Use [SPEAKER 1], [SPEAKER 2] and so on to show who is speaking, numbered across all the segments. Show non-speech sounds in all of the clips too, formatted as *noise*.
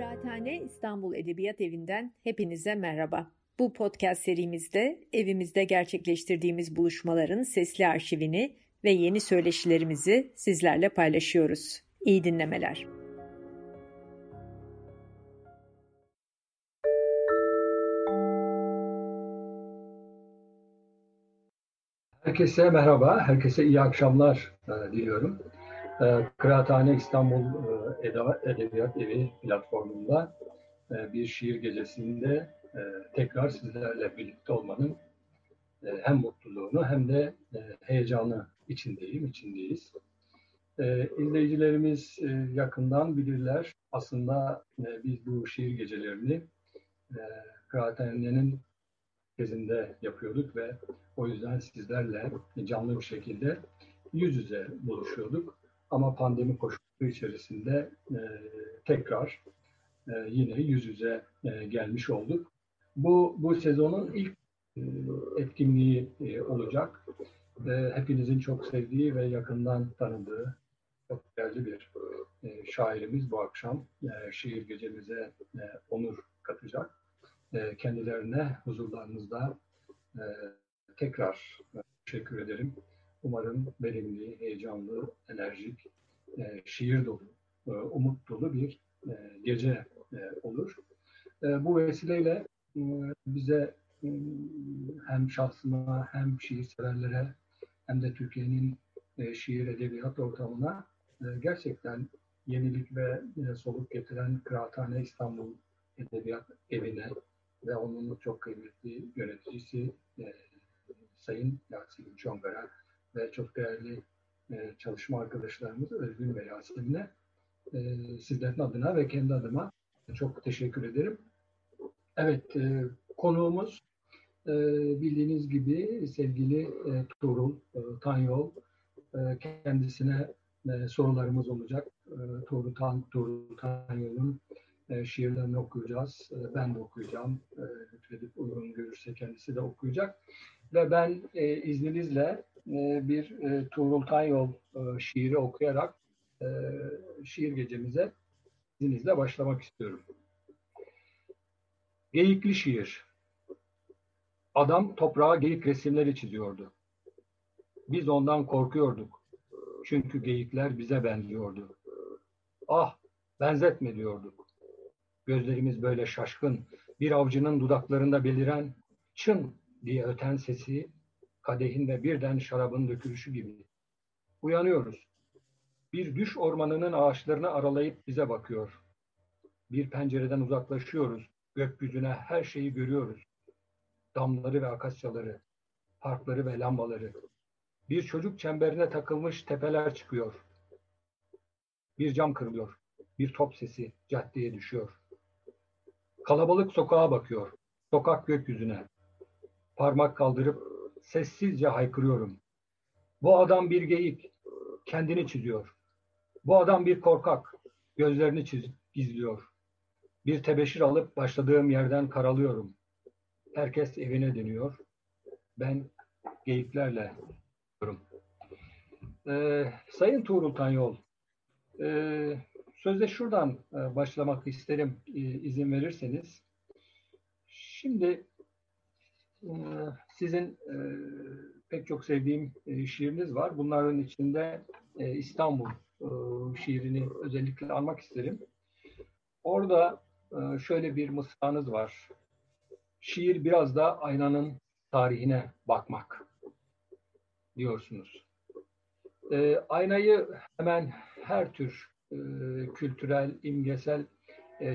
[SPEAKER 1] Kıraathane İstanbul Edebiyat Evi'nden hepinize merhaba. Bu podcast serimizde evimizde gerçekleştirdiğimiz buluşmaların sesli arşivini ve yeni söyleşilerimizi sizlerle paylaşıyoruz. İyi dinlemeler.
[SPEAKER 2] Herkese merhaba, herkese iyi akşamlar e, diliyorum. E, Kıraathane İstanbul e, Edebiyat Evi platformunda e, bir şiir gecesinde e, tekrar sizlerle birlikte olmanın hem mutluluğunu hem de heyecanı içindeyim, içindeyiz. İzleyicilerimiz yakından bilirler. Aslında biz bu şiir gecelerini Kıraathane'nin tezinde yapıyorduk ve o yüzden sizlerle canlı bir şekilde yüz yüze buluşuyorduk. Ama pandemi koşulları içerisinde e, tekrar e, yine yüz yüze e, gelmiş olduk. Bu bu sezonun ilk e, etkinliği e, olacak. E, hepinizin çok sevdiği ve yakından tanıdığı çok değerli bir e, şairimiz bu akşam e, şiir gecemize e, onur katacak. E, kendilerine huzurlarınızda e, tekrar teşekkür ederim. Umarım verimli, heyecanlı, enerjik, e, şiir dolu, e, umut dolu bir e, gece e, olur. E, bu vesileyle e, bize e, hem şahsıma hem şiir severlere hem de Türkiye'nin e, şiir edebiyat ortamına e, gerçekten yenilik ve e, soluk getiren Kıraathane İstanbul Edebiyat Evi'ne ve onun çok kıymetli yöneticisi e, Sayın Yasemin Çongara ve çok değerli e, çalışma arkadaşlarımız Özgün ve Yasemin'e e, sizlerin adına ve kendi adıma çok teşekkür ederim. Evet, e, konuğumuz e, bildiğiniz gibi sevgili e, Tuğrul e, Tanyol. Kendisine sorularımız olacak. E, Tuğrul, Tan, Tuğrul Tanyol'un şiirlerini okuyacağız. Ben de okuyacağım. Lütfedip uygun görürse kendisi de okuyacak. Ve ben izninizle e, bir e, Tuğrul Tanyol e, şiiri okuyarak e, şiir gecemize izninizle başlamak istiyorum. Geyikli şiir. Adam toprağa geyik resimleri çiziyordu. Biz ondan korkuyorduk. Çünkü geyikler bize benziyordu. Ah, benzetme diyorduk. Gözlerimiz böyle şaşkın, bir avcının dudaklarında beliren çın diye öten sesi, kadehin ve birden şarabın dökülüşü gibi. Uyanıyoruz. Bir düş ormanının ağaçlarını aralayıp bize bakıyor. Bir pencereden uzaklaşıyoruz. Gökyüzüne her şeyi görüyoruz. Damları ve akasyaları, parkları ve lambaları. Bir çocuk çemberine takılmış tepeler çıkıyor. Bir cam kırılıyor. Bir top sesi caddeye düşüyor. Kalabalık sokağa bakıyor. Sokak gökyüzüne. Parmak kaldırıp sessizce haykırıyorum. Bu adam bir geyik. Kendini çiziyor. Bu adam bir korkak. Gözlerini çiz, gizliyor. Bir tebeşir alıp başladığım yerden karalıyorum. Herkes evine dönüyor. Ben geyiklerle diyorum. Ee, Sayın Tuğrul Tanyol, e, sözde şuradan e, başlamak isterim e, izin verirseniz. Şimdi sizin e, pek çok sevdiğim e, şiiriniz var. Bunların içinde e, İstanbul e, şiirini özellikle almak isterim. Orada e, şöyle bir mısranız var. Şiir biraz da aynanın tarihine bakmak diyorsunuz. E, aynayı hemen her tür kültürel, imgesel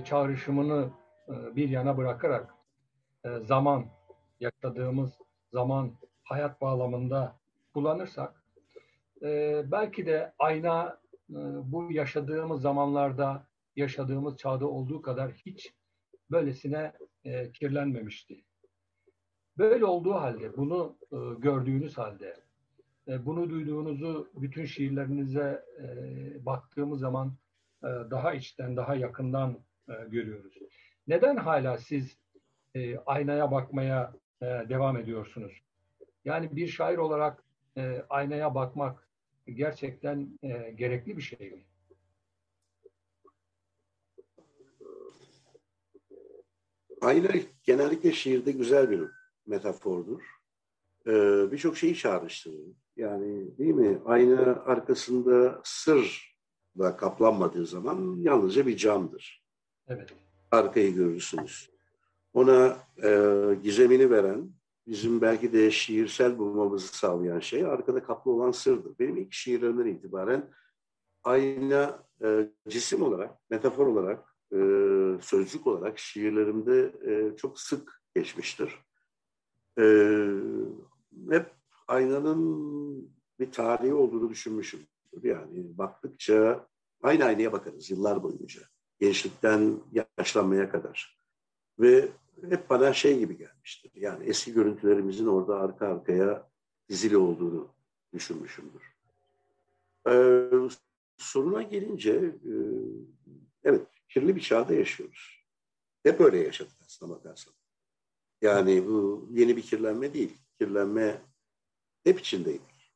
[SPEAKER 2] çağrışımını bir yana bırakarak zaman, yaşadığımız zaman hayat bağlamında kullanırsak e, belki de ayna e, bu yaşadığımız zamanlarda yaşadığımız çağda olduğu kadar hiç böylesine e, kirlenmemişti. Böyle olduğu halde, bunu e, gördüğünüz halde, e, bunu duyduğunuzu bütün şiirlerinize e, baktığımız zaman e, daha içten, daha yakından e, görüyoruz. Neden hala siz e, aynaya bakmaya e, devam ediyorsunuz? Yani bir şair olarak e, aynaya bakmak gerçekten e, gerekli bir şey mi?
[SPEAKER 3] Ayna genellikle şiirde güzel bir metafordur. Ee, Birçok şeyi çağrıştırır. Yani değil mi? Ayna arkasında sır da kaplanmadığı zaman yalnızca bir camdır.
[SPEAKER 2] Evet.
[SPEAKER 3] Arkayı görürsünüz. Ona e, gizemini veren, bizim belki de şiirsel bulmamızı sağlayan şey arkada kaplı olan sırdır. Benim ilk şiirlerimden itibaren ayna e, cisim olarak, metafor olarak, e, sözcük olarak şiirlerimde e, çok sık geçmiştir. E, hep aynanın bir tarihi olduğunu düşünmüşüm. Yani baktıkça aynı aynaya bakarız yıllar boyunca. Gençlikten yaşlanmaya kadar. Ve hep bana şey gibi gelmiştir. Yani eski görüntülerimizin orada arka arkaya dizili olduğunu düşünmüşümdür. Ee, soruna gelince e, evet kirli bir çağda yaşıyoruz. Hep öyle yaşadık aslında bakarsan. Yani bu yeni bir kirlenme değil. Kirlenme hep içindeydik.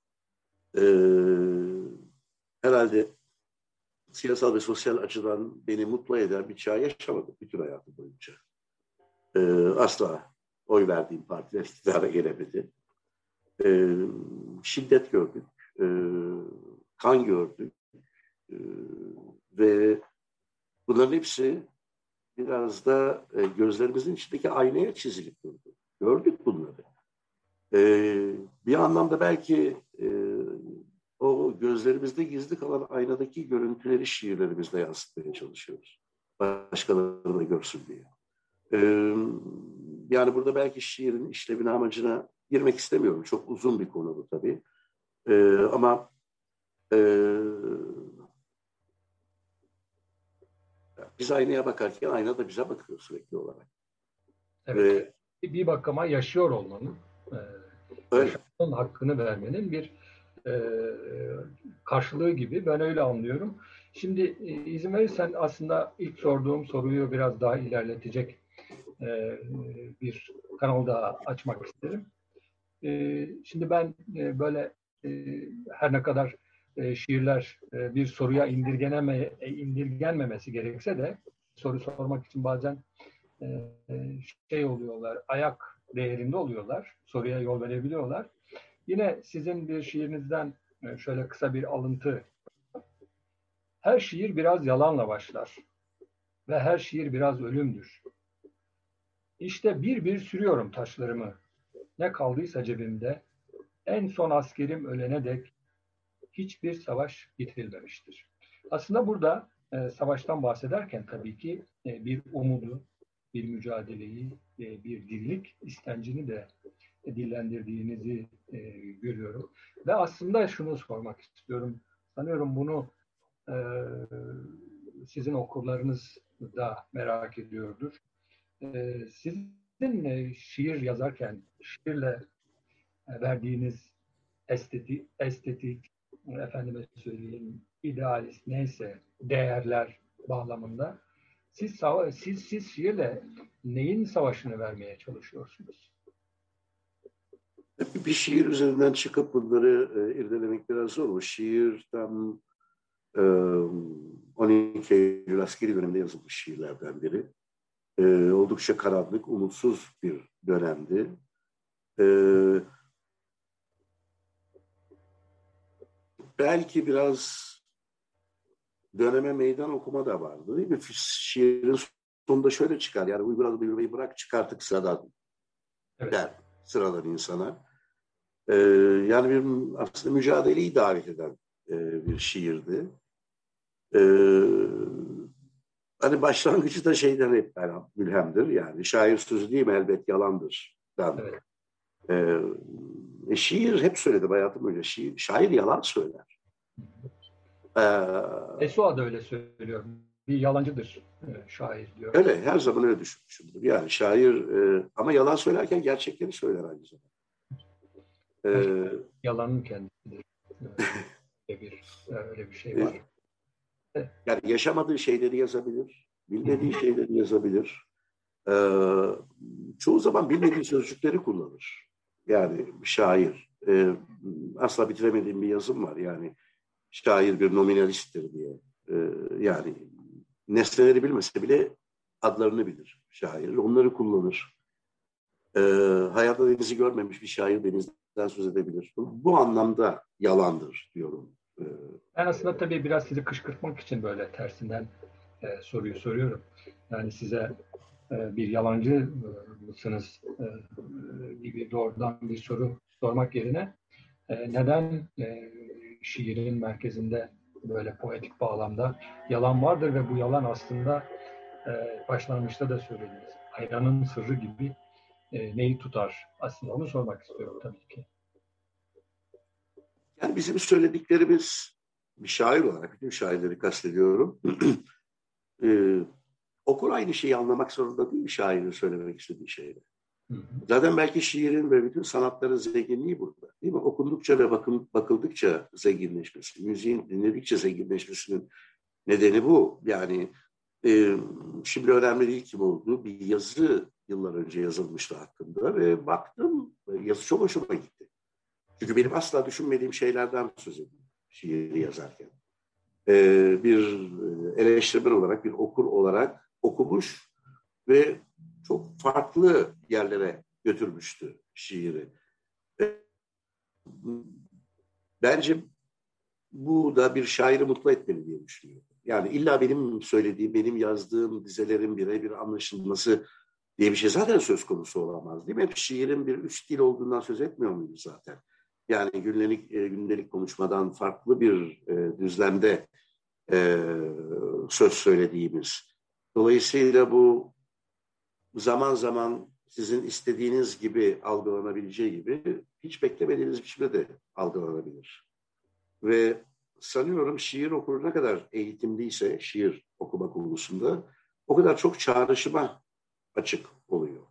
[SPEAKER 3] Ee, herhalde siyasal ve sosyal açıdan beni mutlu eden bir çağ yaşamadım bütün hayatım boyunca. Ee, asla oy verdiğim partiler iktidara gelemedi. Ee, şiddet gördük, e, kan gördük e, ve bunların hepsi biraz da e, gözlerimizin içindeki aynaya çizilip durdu. Gördük bunları. E, bir anlamda belki e, o gözlerimizde gizli kalan aynadaki görüntüleri şiirlerimizde yansıtmaya çalışıyoruz. Başkaları da görsün diye. Yani burada belki şiirin işlevine amacına girmek istemiyorum. Çok uzun bir konu bu tabii. Ama e, biz aynaya bakarken ayna da bize bakıyor sürekli olarak.
[SPEAKER 2] Evet. Ve, bir bakıma yaşıyor olmanın, e, öyle. hakkını vermenin bir e, karşılığı gibi ben öyle anlıyorum. Şimdi e, izin verirsen aslında ilk sorduğum soruyu biraz daha ilerletecek e, bir kanal daha açmak isterim. E, şimdi ben e, böyle e, her ne kadar e, şiirler e, bir soruya indirgeneme, e, indirgenmemesi gerekse de soru sormak için bazen e, şey oluyorlar, ayak değerinde oluyorlar, soruya yol verebiliyorlar. Yine sizin bir şiirinizden e, şöyle kısa bir alıntı. Her şiir biraz yalanla başlar ve her şiir biraz ölümdür. İşte bir bir sürüyorum taşlarımı. Ne kaldıysa cebimde, en son askerim ölene dek hiçbir savaş bitirilmemiştir. Aslında burada e, savaştan bahsederken tabii ki e, bir umudu, bir mücadeleyi, e, bir dirlik istencini de dillendirdiğinizi e, görüyorum. Ve aslında şunu sormak istiyorum. Sanıyorum bunu e, sizin okurlarınız da merak ediyordur. E, sizin e, şiir yazarken şiirle e, verdiğiniz estetik, estetik efendime söyleyeyim idealist neyse değerler bağlamında siz siz siz şiirle neyin savaşını vermeye çalışıyorsunuz?
[SPEAKER 3] Bir şiir üzerinden çıkıp bunları e, irdelemek biraz zor. O şiir tam e, 12 Eylül askeri döneminde yazılmış şiirlerden biri. E, oldukça karanlık, umutsuz bir dönemdi. E, belki biraz döneme meydan okuma da vardı değil mi? Şiirin sonunda şöyle çıkar yani uyguladığı yürümeyi bırak çıkartık sıradan evet. der sıradan insana. Ee, yani bir aslında mücadeleyi davet eden e, bir şiirdi. Ee, hani başlangıcı da şeyden hep yani mülhemdir yani şair sözü değil mi elbet yalandır. Evet. Ee, e, şiir hep söyledim hayatım öyle. Şiir, şair yalan söyler.
[SPEAKER 2] Ee, Esua da öyle söylüyor. Bir yalancıdır e, şair diyor.
[SPEAKER 3] Öyle her zaman öyle düşünmüşümdür. Yani şair e, ama yalan söylerken gerçekleri söyler aynı zamanda.
[SPEAKER 2] Ee, Yalanın kendisidir. *laughs* öyle bir, öyle bir şey var.
[SPEAKER 3] Yani yaşamadığı şeyleri yazabilir, bilmediği şeyleri yazabilir. Ee, çoğu zaman bilmediği sözcükleri kullanır. Yani şair. Ee, asla bitiremediğim bir yazım var. Yani şair bir nominalisttir diye. Ee, yani nesneleri bilmese bile adlarını bilir şair. Onları kullanır. E, hayatta denizi görmemiş bir şair denizden söz edebilir. Bu anlamda yalandır diyorum.
[SPEAKER 2] E, ben aslında tabii biraz sizi kışkırtmak için böyle tersinden e, soruyu soruyorum. Yani size e, bir yalancı mısınız e, gibi doğrudan bir soru sormak yerine e, neden e, şiirin merkezinde böyle poetik bağlamda yalan vardır ve bu yalan aslında e, başlangıçta da söylediniz. Ayranın sırrı gibi e, neyi tutar? Aslında onu sormak istiyorum tabii ki.
[SPEAKER 3] Yani bizim söylediklerimiz bir şair olarak, bütün şairleri kastediyorum. *clears throat* e, okur aynı şeyi anlamak zorunda değil mi şairin söylemek istediği şeyleri? Zaten belki şiirin ve bütün sanatların zenginliği burada. Değil mi? Okundukça ve bakın, bakıldıkça zenginleşmesi, müziğin dinledikçe zenginleşmesinin nedeni bu. Yani e, şimdi önemli değil kim olduğu bir yazı yıllar önce yazılmıştı hakkında ve baktım yazı çok hoşuma gitti. Çünkü benim asla düşünmediğim şeylerden söz ediyorum şiiri yazarken. Ee, bir eleştirmen olarak, bir okur olarak okumuş ve çok farklı yerlere götürmüştü şiiri. Bence bu da bir şairi mutlu etmeli diye düşünüyorum. Yani illa benim söylediğim, benim yazdığım dizelerin birebir anlaşılması diye bir şey zaten söz konusu olamaz değil mi? Hep şiirin bir üst dil olduğundan söz etmiyor muyuz zaten? Yani gündelik, e, gündelik konuşmadan farklı bir e, düzlemde e, söz söylediğimiz. Dolayısıyla bu zaman zaman sizin istediğiniz gibi algılanabileceği gibi hiç beklemediğiniz biçimde de algılanabilir. Ve sanıyorum şiir okuru ne kadar eğitimliyse şiir okuma konusunda o kadar çok çağrışıma açık oluyor.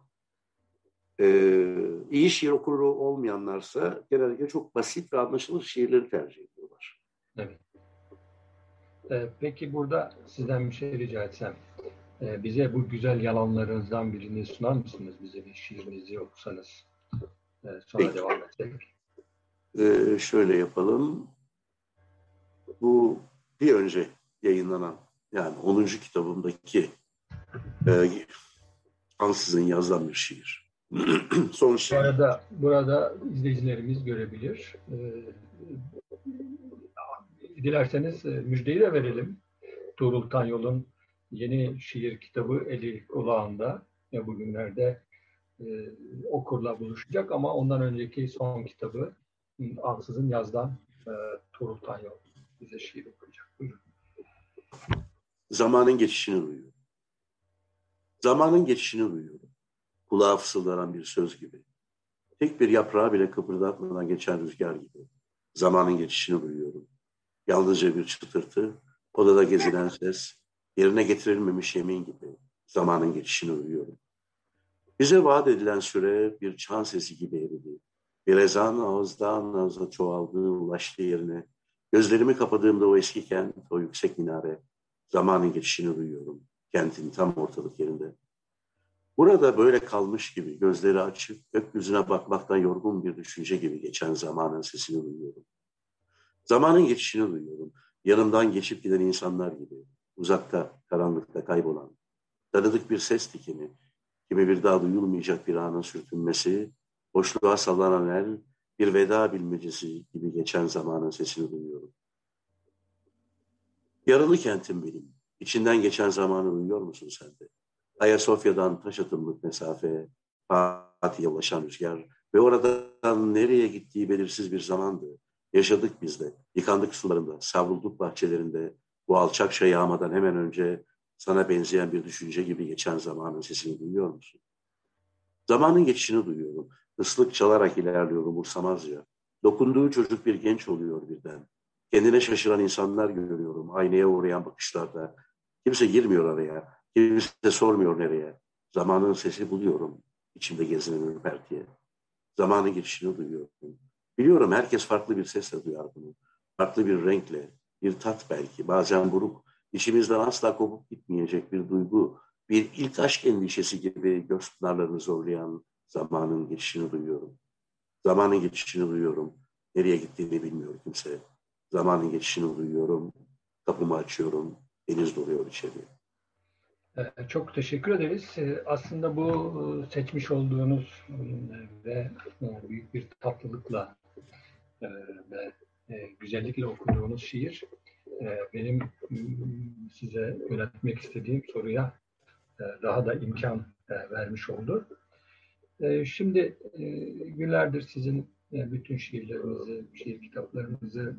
[SPEAKER 3] Ee, iyi şiir okuru olmayanlarsa genellikle çok basit ve anlaşılır şiirleri tercih ediyorlar.
[SPEAKER 2] Evet. Ee, peki burada sizden bir şey rica etsem. Ee, bize bu güzel yalanlarınızdan birini sunar mısınız? Bize bir şiirinizi okusanız. Ee, sonra Peki. devam etsek.
[SPEAKER 3] Ee, şöyle yapalım. Bu bir önce yayınlanan yani 10. kitabımdaki e, ansızın yazılan bir şiir. *clears throat*
[SPEAKER 2] Son şiir. Burada, burada izleyicilerimiz görebilir. Ee, dilerseniz e, müjdeyi de verelim. Tuğrul Tanyol'un yeni şiir kitabı eli kulağında. Ya bugünlerde e, okurla buluşacak ama ondan önceki son kitabı Ansızın Yaz'dan e, Tuğrul Tanyol bize şiir okuyacak. Buyurun.
[SPEAKER 3] Zamanın geçişini duyuyorum. Zamanın geçişini duyuyorum. Kulağa fısıldanan bir söz gibi. Tek bir yaprağı bile kıpırdatmadan geçen rüzgar gibi. Zamanın geçişini duyuyorum. Yalnızca bir çıtırtı, odada gezilen ses, yerine getirilmemiş yemin gibi zamanın geçişini duyuyorum. Bize vaat edilen süre bir çan sesi gibi eridi. Bir ezan ağızdan ağıza çoğaldı, ulaştı yerine. Gözlerimi kapadığımda o eski kent, o yüksek minare, zamanın geçişini duyuyorum. Kentin tam ortalık yerinde. Burada böyle kalmış gibi, gözleri açık, gökyüzüne bakmaktan yorgun bir düşünce gibi geçen zamanın sesini duyuyorum. Zamanın geçişini duyuyorum. Yanımdan geçip giden insanlar gibi, uzakta, karanlıkta kaybolan. Tanıdık bir ses dikeni, kimi bir daha duyulmayacak bir anın sürtünmesi, boşluğa sallanan el, bir veda bilmecesi gibi geçen zamanın sesini duyuyorum. Yaralı kentim benim. İçinden geçen zamanı duyuyor musun sen de? Ayasofya'dan taş atımlık mesafe, Fatih'e ulaşan rüzgar ve oradan nereye gittiği belirsiz bir zamandı. Yaşadık biz de, yıkandık sularında, savrulduk bahçelerinde, bu alçak şey yağmadan hemen önce sana benzeyen bir düşünce gibi geçen zamanın sesini duyuyor musun? Zamanın geçişini duyuyorum. Islık çalarak ilerliyor umursamazca. Dokunduğu çocuk bir genç oluyor birden. Kendine şaşıran insanlar görüyorum aynaya uğrayan bakışlarda. Kimse girmiyor araya. Kimse sormuyor nereye. Zamanın sesi buluyorum. içimde gezinen ürpertiye. Zamanın geçişini duyuyorum. Biliyorum herkes farklı bir sesle duyar bunu. Farklı bir renkle, bir tat belki, bazen buruk, içimizden asla kopup gitmeyecek bir duygu, bir ilk aşk endişesi gibi göz pınarlarını zorlayan zamanın geçişini duyuyorum. Zamanın geçişini duyuyorum. Nereye gittiğini bilmiyor kimse. Zamanın geçişini duyuyorum. Kapımı açıyorum. Deniz doluyor içeri.
[SPEAKER 2] Çok teşekkür ederiz. Aslında bu seçmiş olduğunuz ve büyük bir tatlılıkla ve güzellikle okuduğunuz şiir benim size yönetmek istediğim soruya daha da imkan vermiş oldu. Şimdi günlerdir sizin bütün şiirlerinizi, şiir kitaplarınızı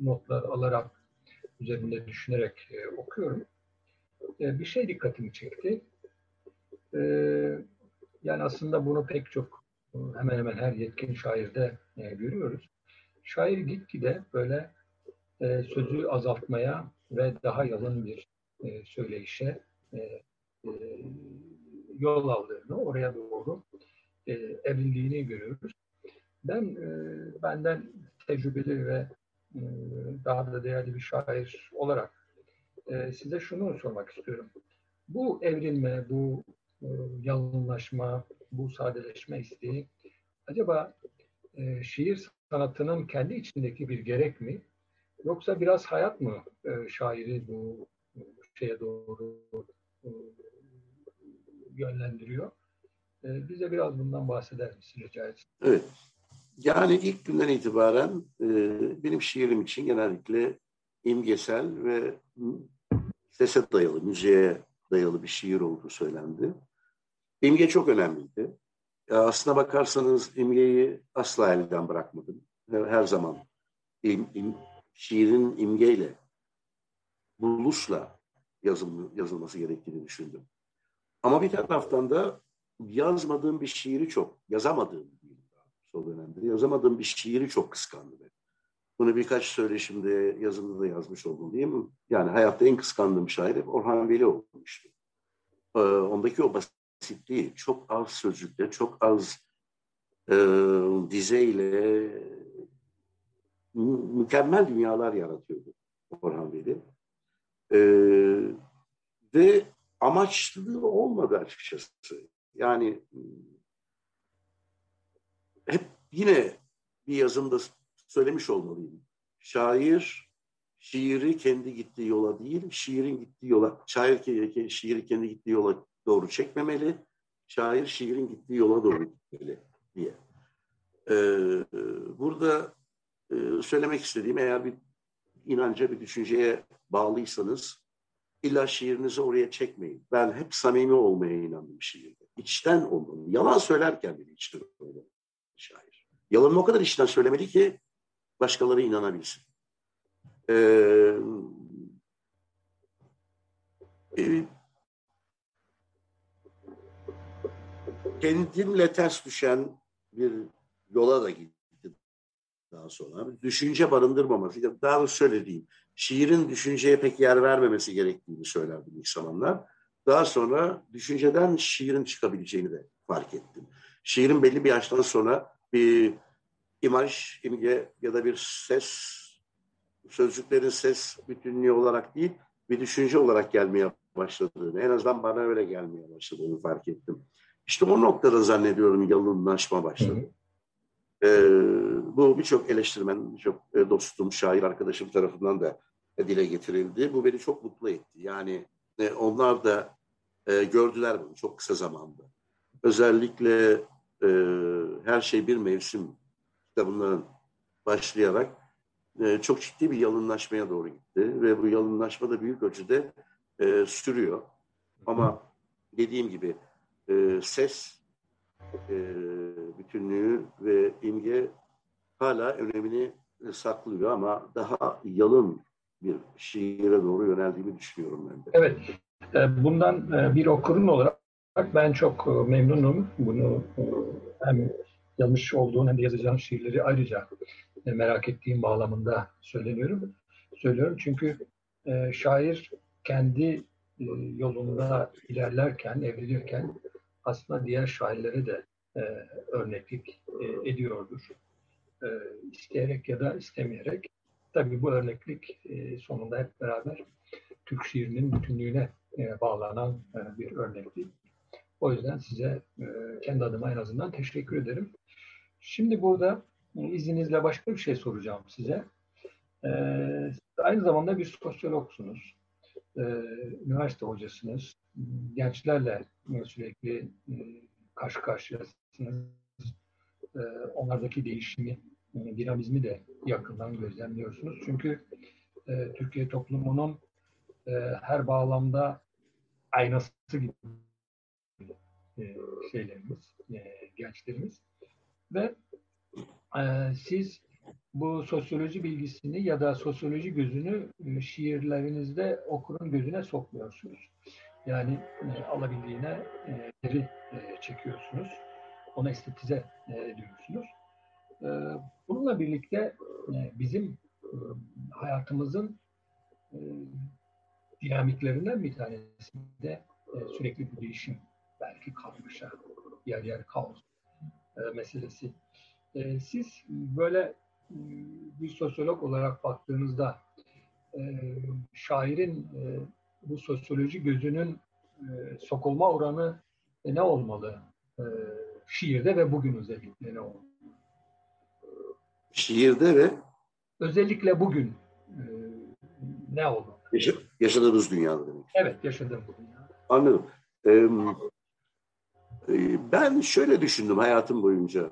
[SPEAKER 2] notlar alarak üzerinde düşünerek okuyorum. Bir şey dikkatimi çekti. Yani aslında bunu pek çok hemen hemen her yetkin şairde görüyoruz. Şair gitgide böyle sözü azaltmaya ve daha yalın bir söyleyişe yol aldığını, oraya doğru evrildiğini görüyoruz. Ben benden tecrübeli ve daha da değerli bir şair olarak size şunu sormak istiyorum. Bu evrilme, bu yalınlaşma, bu sadeleşme isteği acaba şiir sanatının kendi içindeki bir gerek mi? Yoksa biraz hayat mı şairi bu şeye doğru yönlendiriyor? Bize biraz bundan bahseder misin rica etsem?
[SPEAKER 3] Evet. Yani ilk günden itibaren e, benim şiirim için genellikle imgesel ve sese dayalı, müziğe dayalı bir şiir olduğu söylendi. İmge çok önemliydi. Aslına bakarsanız imgeyi asla elden bırakmadım. Her zaman im, im, şiirin imgeyle, buluşla yazıl, yazılması gerektiğini düşündüm. Ama bir taraftan da yazmadığım bir şiiri çok, yazamadığım o dönemde. Yazamadığım bir şiiri çok kıskandım. Bunu birkaç söyleşimde, yazımda da yazmış oldum değil mi? Yani hayatta en kıskandığım şair Orhan Veli olmuştu. Ee, ondaki o basitliği, çok az sözcükle, çok az e, dizeyle mükemmel dünyalar yaratıyordu Orhan Veli. Ee, ve amaçlı olmadı açıkçası. Yani hep yine bir yazımda söylemiş olmalıyım. Şair şiiri kendi gittiği yola değil, şiirin gittiği yola, şair şiiri kendi gittiği yola doğru çekmemeli, şair şiirin gittiği yola doğru gitmeli diye. Ee, burada e, söylemek istediğim eğer bir inanca, bir düşünceye bağlıysanız illa şiirinizi oraya çekmeyin. Ben hep samimi olmaya inandım şiirde. İçten olmalı. Yalan söylerken bile içten olmalı şair. Yalanını o kadar içten söylemeli ki başkaları inanabilsin. Ee, e, kendimle ters düşen bir yola da gitti daha sonra. Düşünce barındırmaması, daha da söylediğim, şiirin düşünceye pek yer vermemesi gerektiğini söylerdim ilk zamanlar. Daha sonra düşünceden şiirin çıkabileceğini de fark ettim. Şiirin belli bir yaştan sonra bir imaj, imge ya da bir ses, sözcüklerin ses bütünlüğü olarak değil, bir düşünce olarak gelmeye başladığını, en azından bana öyle gelmeye başladığını fark ettim. İşte o noktada zannediyorum yalınlaşma başladı. Ee, bu birçok eleştirmen, birçok e, dostum, şair arkadaşım tarafından da dile getirildi. Bu beni çok mutlu etti. Yani e, onlar da e, gördüler bunu çok kısa zamanda. Özellikle e, Her Şey Bir Mevsim kitabından başlayarak e, çok ciddi bir yalınlaşmaya doğru gitti. Ve bu yalınlaşma da büyük ölçüde e, sürüyor. Ama dediğim gibi e, ses e, bütünlüğü ve imge hala önemini saklıyor ama daha yalın bir şiire doğru yöneldiğini düşünüyorum ben de.
[SPEAKER 2] Evet. E, bundan e, bir okurun olarak ben çok e, memnunum. Bunu hem yazmış olduğun hem de yazacağın şiirleri ayrıca merak ettiğim bağlamında söyleniyorum. Söylüyorum çünkü şair kendi yolunda ilerlerken, evrilirken aslında diğer şairlere de örneklik ediyordur. İsteyerek ya da istemeyerek. Tabii bu örneklik sonunda hep beraber Türk şiirinin bütünlüğüne bağlanan bir örneklik. O yüzden size kendi adıma en azından teşekkür ederim. Şimdi burada izninizle başka bir şey soracağım size. Aynı zamanda bir sosyologsunuz. e, üniversite hocasınız. Gençlerle sürekli e, karşı karşıyasınız. E, onlardaki değişimi, e, dinamizmi de yakından gözlemliyorsunuz. Çünkü e, Türkiye toplumunun e, her bağlamda aynası gibi e, şeylerimiz, e, gençlerimiz. Ve e, siz bu sosyoloji bilgisini ya da sosyoloji gözünü e, şiirlerinizde okurun gözüne sokmuyorsunuz. Yani e, alabildiğine e, deri e, çekiyorsunuz. Ona estetize e, ediyorsunuz. E, bununla birlikte e, bizim e, hayatımızın e, dinamiklerinden bir tanesi de e, sürekli bir değişim, belki karmaşa, yer yer kaos e, meselesi. E, siz böyle bir sosyolog olarak baktığınızda şairin bu sosyoloji gözünün sokulma oranı ne olmalı? şiirde ve bugün özellikle ne olmalı?
[SPEAKER 3] Şiirde ve
[SPEAKER 2] özellikle bugün ne olmalı?
[SPEAKER 3] yaşadığımız dünyada demek.
[SPEAKER 2] Evet, yaşadığım bu dünyada.
[SPEAKER 3] Anladım. Ben şöyle düşündüm hayatım boyunca.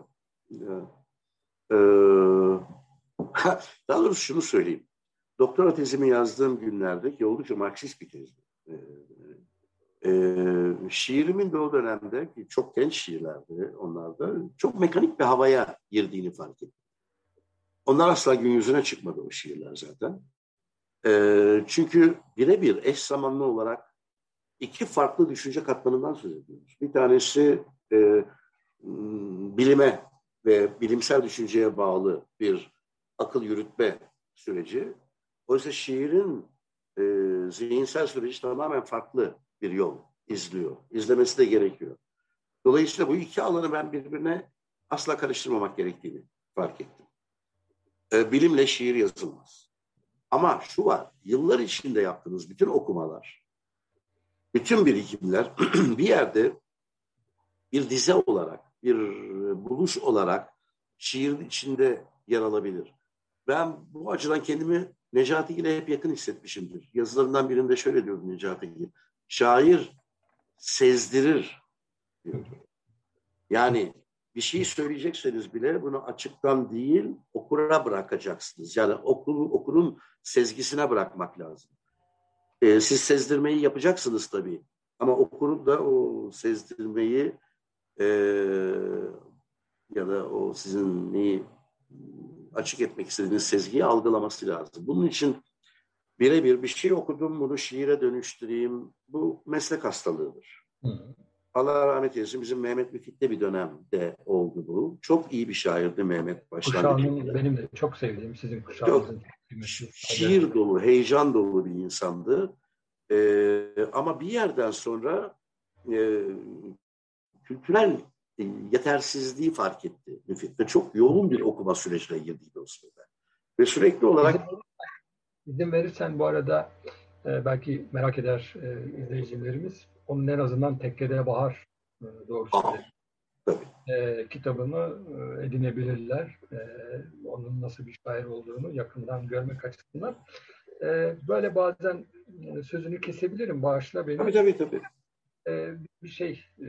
[SPEAKER 3] Ee, *laughs* daha doğrusu şunu söyleyeyim. Doktora tezimi yazdığım günlerde ki oldukça Marksist bir tezdi. Ee, e, şiirimin de o dönemde ki çok genç şiirlerdi onlarda çok mekanik bir havaya girdiğini fark ettim. Onlar asla gün yüzüne çıkmadı o şiirler zaten. E, çünkü birebir eş zamanlı olarak iki farklı düşünce katmanından söz ediyoruz. Bir tanesi e, bilime ve bilimsel düşünceye bağlı bir akıl yürütme süreci. Oysa şiirin e, zihinsel süreci tamamen farklı bir yol izliyor. İzlemesi de gerekiyor. Dolayısıyla bu iki alanı ben birbirine asla karıştırmamak gerektiğini fark ettim. E, bilimle şiir yazılmaz. Ama şu var, yıllar içinde yaptığınız bütün okumalar, bütün birikimler *clears throat* bir yerde bir dize olarak, bir buluş olarak şiirin içinde yer alabilir. Ben bu açıdan kendimi Necati ile hep yakın hissetmişimdir. Yazılarından birinde şöyle diyordu Necati Gil. Şair sezdirir diyor. Yani bir şey söyleyecekseniz bile bunu açıktan değil okura bırakacaksınız. Yani okulun, okurun sezgisine bırakmak lazım. Ee, siz sezdirmeyi yapacaksınız tabii. Ama okurun da o sezdirmeyi e, ya da o sizin neyi açık etmek istediğiniz sezgiyi algılaması lazım. Bunun için birebir bir şey okudum bunu şiire dönüştüreyim. Bu meslek hastalığıdır. Hı. Allah rahmet eylesin bizim Mehmet Müfit'te bir dönemde oldu bu. Çok iyi bir şairdi Mehmet
[SPEAKER 2] başlangıçta. benim de çok sevdiğim sizin kuşağınızın.
[SPEAKER 3] şiir dolu, heyecan dolu bir insandı. Ee, ama bir yerden sonra e, kültürel e, yetersizliği fark etti Müfit ve çok yoğun bir okuma sürecine girdiydi o sırada. Ve sürekli olarak
[SPEAKER 2] izin verirsen bu arada e, belki merak eder e, izleyicilerimiz. Onun en azından Tekkede Bahar e, doğrusu e, kitabını e, edinebilirler. E, onun nasıl bir şair olduğunu yakından görmek açısından. E, böyle bazen e, sözünü kesebilirim. Bağışla beni.
[SPEAKER 3] Tabii tabii. tabii.
[SPEAKER 2] E, bir şey e,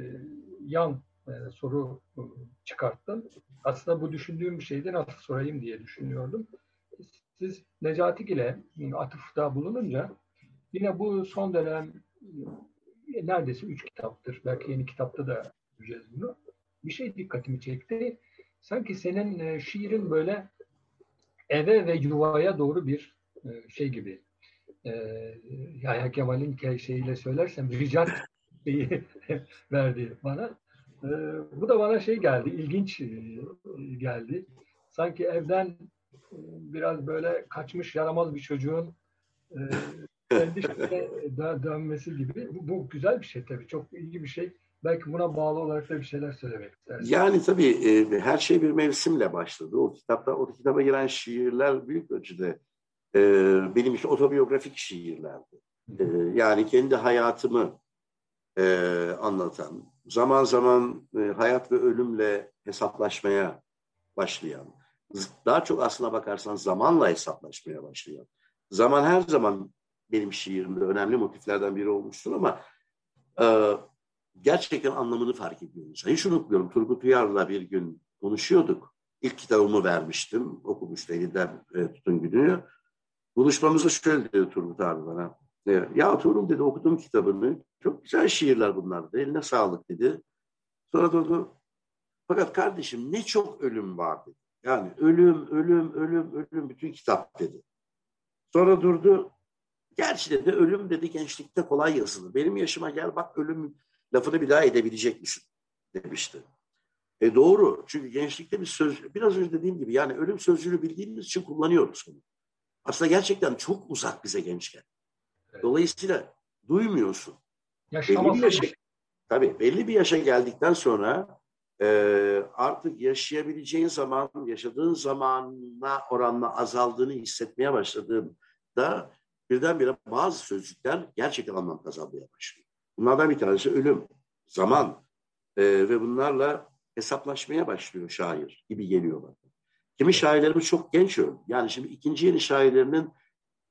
[SPEAKER 2] yan e, soru e, çıkarttın. Aslında bu düşündüğüm bir şeydi nasıl sorayım diye düşünüyordum. Siz Necati ile atıfta bulununca yine bu son dönem neredeyse üç kitaptır. Belki yeni kitapta da göreceğiz bunu. Bir şey dikkatimi çekti. Sanki senin şiirin böyle eve ve yuvaya doğru bir şey gibi. Yahya Kemal'in şeyiyle söylersem ricat *laughs* şeyi verdi bana. Ee, bu da bana şey geldi, ilginç e, geldi. Sanki evden e, biraz böyle kaçmış yaramaz bir çocuğun e, kendi dönmesi gibi. Bu, bu güzel bir şey tabii, çok iyi bir şey. Belki buna bağlı olarak da bir şeyler söylemek istersin.
[SPEAKER 3] Yani tabii e, her şey bir mevsimle başladı. O kitapta, o kitaba giren şiirler büyük ölçüde e, benim için otobiyografik şiirlerdi. E, yani kendi hayatımı e, anlatan, zaman zaman e, hayat ve ölümle hesaplaşmaya başlayan, daha çok aslına bakarsan zamanla hesaplaşmaya başlayan, zaman her zaman benim şiirimde önemli motiflerden biri olmuştur ama e, gerçekten anlamını fark ediyoruz. Hiç unutmuyorum Turgut Uyar'la bir gün konuşuyorduk. İlk kitabımı vermiştim. Okumuştu elinden e, tutun günü. Buluşmamızda şöyle dedi Turgut abi bana. E, ya Tuğrul dedi okudum kitabını. Çok güzel şiirler bunlar dedi. Eline sağlık dedi. Sonra durdu. Fakat kardeşim ne çok ölüm vardı. Yani ölüm, ölüm, ölüm, ölüm bütün kitap dedi. Sonra durdu. Gerçi dedi ölüm dedi gençlikte kolay yazılır. Benim yaşıma gel bak ölüm lafını bir daha edebilecek misin demişti. E doğru. Çünkü gençlikte bir söz, biraz önce dediğim gibi yani ölüm sözcüğünü bildiğimiz için kullanıyoruz bunu. Aslında gerçekten çok uzak bize gençken. Dolayısıyla duymuyorsun. Belli bir yaşa, tabii belli bir yaşa geldikten sonra e, artık yaşayabileceğin zaman, yaşadığın zamana oranla azaldığını hissetmeye başladığında birdenbire bazı sözcükler gerçekten anlam kazanmaya başlıyor. Bunlardan bir tanesi ölüm, zaman e, ve bunlarla hesaplaşmaya başlıyor şair gibi geliyor bana. Kimi şairlerimiz çok genç öldü. Yani şimdi ikinci yeni şairlerinin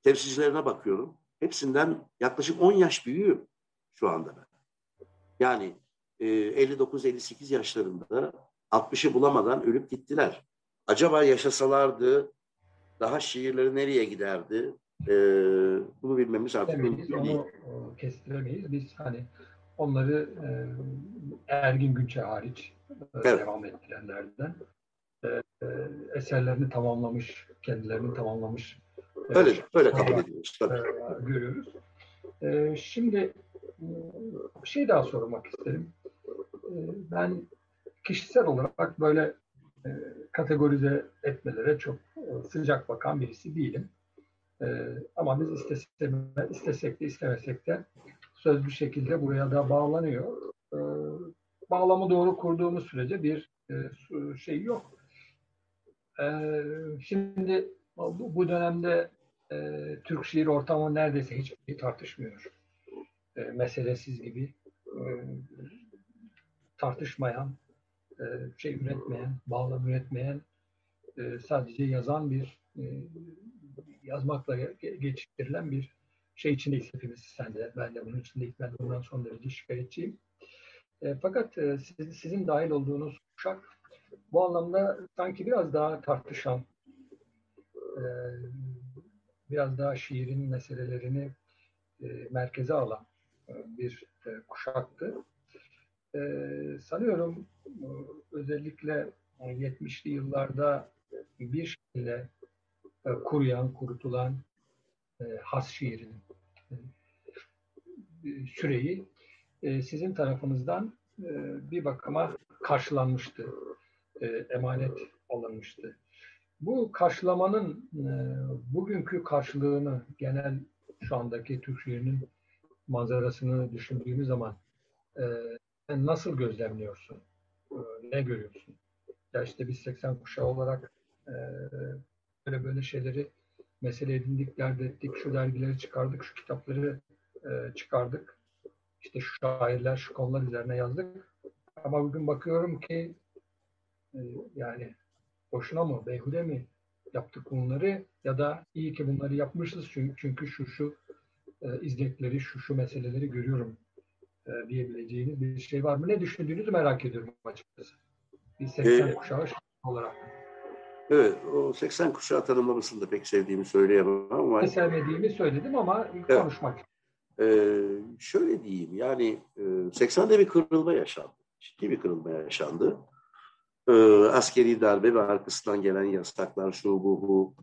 [SPEAKER 3] temsilcilerine bakıyorum. Hepsinden yaklaşık 10 yaş büyüğüm şu anda ben. Yani e, 59-58 yaşlarında 60'ı bulamadan ölüp gittiler. Acaba yaşasalardı daha şiirleri nereye giderdi? E, bunu bilmemiz artık
[SPEAKER 2] mümkün değil. Onu e, kestiremeyiz. Biz hani onları e, Ergin Günçe hariç e, evet. devam ettirenlerden e, e, eserlerini tamamlamış, kendilerini tamamlamış.
[SPEAKER 3] E, öyle, e, öyle kabul ediyoruz. Tabii.
[SPEAKER 2] E, görüyoruz. E, şimdi bir şey daha sormak isterim. E, ben kişisel olarak böyle e, kategorize etmelere çok e, sıcak bakan birisi değilim. E, ama biz istesek, de istemesek de söz bir şekilde buraya da bağlanıyor. E, bağlamı doğru kurduğumuz sürece bir e, şey yok. E, şimdi bu, dönemde e, Türk şiir ortamı neredeyse hiç tartışmıyor. E, meselesiz gibi e, tartışmayan, şey üretmeyen, bağlam üretmeyen, sadece yazan bir yazmakla geçiştirilen bir şey içindeyiz hepimiz. Sen de, ben de bunun içindeyiz. Ben de bundan son derece şikayetçiyim. E, fakat e, siz, sizin dahil olduğunuz kuşak bu anlamda sanki biraz daha tartışan, e, biraz daha şiirin meselelerini e, merkeze alan e, bir e, kuşaktı. E, sanıyorum e, özellikle 70'li yıllarda bir şekilde kuruyan, kurutulan e, has şiirin e, süreyi e, sizin tarafınızdan e, bir bakıma karşılanmıştı. E, emanet alınmıştı. Bu karşılamanın e, bugünkü karşılığını genel şu andaki Türk şiirinin manzarasını düşündüğümüz zaman e, nasıl gözlemliyorsun? E, ne görüyorsun? Ya işte biz 80 kuşağı olarak e, böyle böyle şeyleri mesele edindik, dert ettik, şu dergileri çıkardık, şu kitapları e, çıkardık. İşte şu şairler, şu konular üzerine yazdık. Ama bugün bakıyorum ki e, yani boşuna mı, beyhude mi yaptık bunları ya da iyi ki bunları yapmışız çünkü, çünkü şu şu e, izlekleri, şu şu meseleleri görüyorum e, diyebileceğiniz bir şey var mı? Ne düşündüğünüzü merak ediyorum açıkçası. Bir 80 ee, kuşağı olarak.
[SPEAKER 3] Evet, o 80 kuşağı tanımlamasını da pek sevdiğimi söyleyemem ama...
[SPEAKER 2] Sevmediğimi söyledim ama evet. konuşmak.
[SPEAKER 3] Ee, şöyle diyeyim, yani e, 80'de bir kırılma yaşandı. Ciddi bir kırılma yaşandı. Ee, askeri darbe ve arkasından gelen yasaklar, şu bu bu.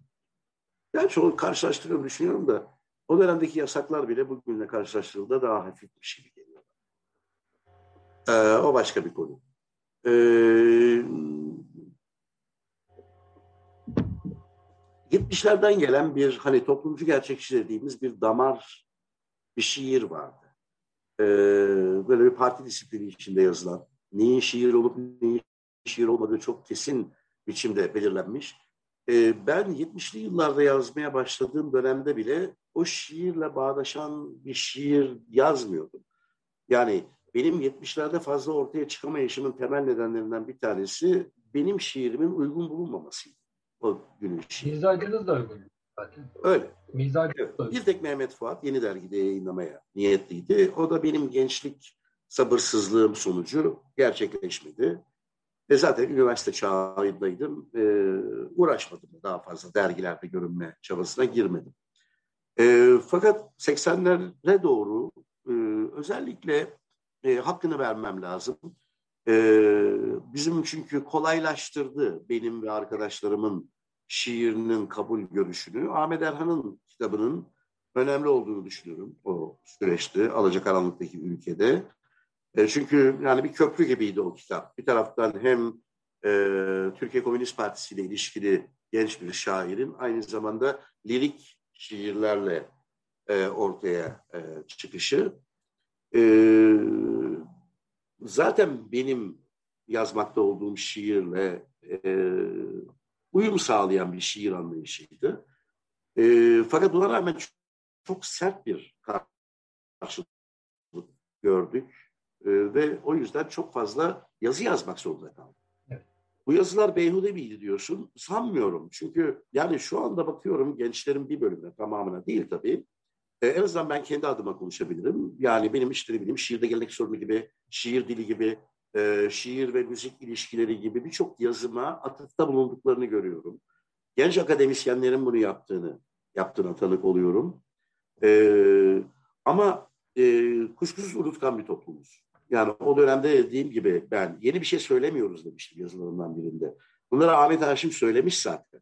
[SPEAKER 3] Yani çoğu karşılaştırıyorum, düşünüyorum da o dönemdeki yasaklar bile bugünle karşılaştırıldığında daha hafifmiş gibi geliyor. Ee, o başka bir konu. Ee, 70'lerden gelen bir hani toplumcu gerçekçi dediğimiz bir damar bir şiir vardı. Ee, böyle bir parti disiplini içinde yazılan, neyin şiir olup neyin şiir olmadığı çok kesin biçimde belirlenmiş. Ee, ben 70'li yıllarda yazmaya başladığım dönemde bile o şiirle bağdaşan bir şiir yazmıyordum. Yani benim 70'lerde fazla ortaya çıkamayışımın temel nedenlerinden bir tanesi benim şiirimin uygun bulunmamasıydı o günün şiiri.
[SPEAKER 2] Mizacınız da uygun. zaten.
[SPEAKER 3] Öyle.
[SPEAKER 2] Mizacı.
[SPEAKER 3] Evet. Bir tek Mehmet Fuat yeni dergide yayınlamaya niyetliydi. O da benim gençlik sabırsızlığım sonucu gerçekleşmedi. Ve zaten üniversite çağındaydım. E, uğraşmadım daha fazla dergilerde görünme çabasına girmedim. E, fakat 80'lere doğru e, özellikle e, hakkını vermem lazım. E, bizim çünkü kolaylaştırdı benim ve arkadaşlarımın şiirinin kabul görüşünü. Ahmet Erhan'ın kitabının önemli olduğunu düşünüyorum o süreçte Alacakaranlık'taki ülkede. E, çünkü yani bir köprü gibiydi o kitap. Bir taraftan hem e, Türkiye Komünist Partisi ile ilişkili genç bir şairin aynı zamanda lirik şiirlerle e, ortaya e, çıkışı. E, zaten benim yazmakta olduğum şiirle e, uyum sağlayan bir şiir anlayışıydı. E, fakat buna rağmen çok, çok sert bir karşılık gördük. E, ve o yüzden çok fazla yazı yazmak zorunda kaldım. Bu yazılar beyhude miydi diyorsun? Sanmıyorum. Çünkü yani şu anda bakıyorum gençlerin bir bölümüne tamamına değil tabii. E, en azından ben kendi adıma konuşabilirim. Yani benim işte ne bileyim şiirde gelenek sorunu gibi, şiir dili gibi, e, şiir ve müzik ilişkileri gibi birçok yazıma atıfta bulunduklarını görüyorum. Genç akademisyenlerin bunu yaptığını, yaptığına tanık oluyorum. E, ama e, kuşkusuz unutkan bir toplumuz. Yani o dönemde dediğim gibi ben yeni bir şey söylemiyoruz demiştim yazılarımdan birinde. Bunları Ahmet Haşim söylemiş zaten.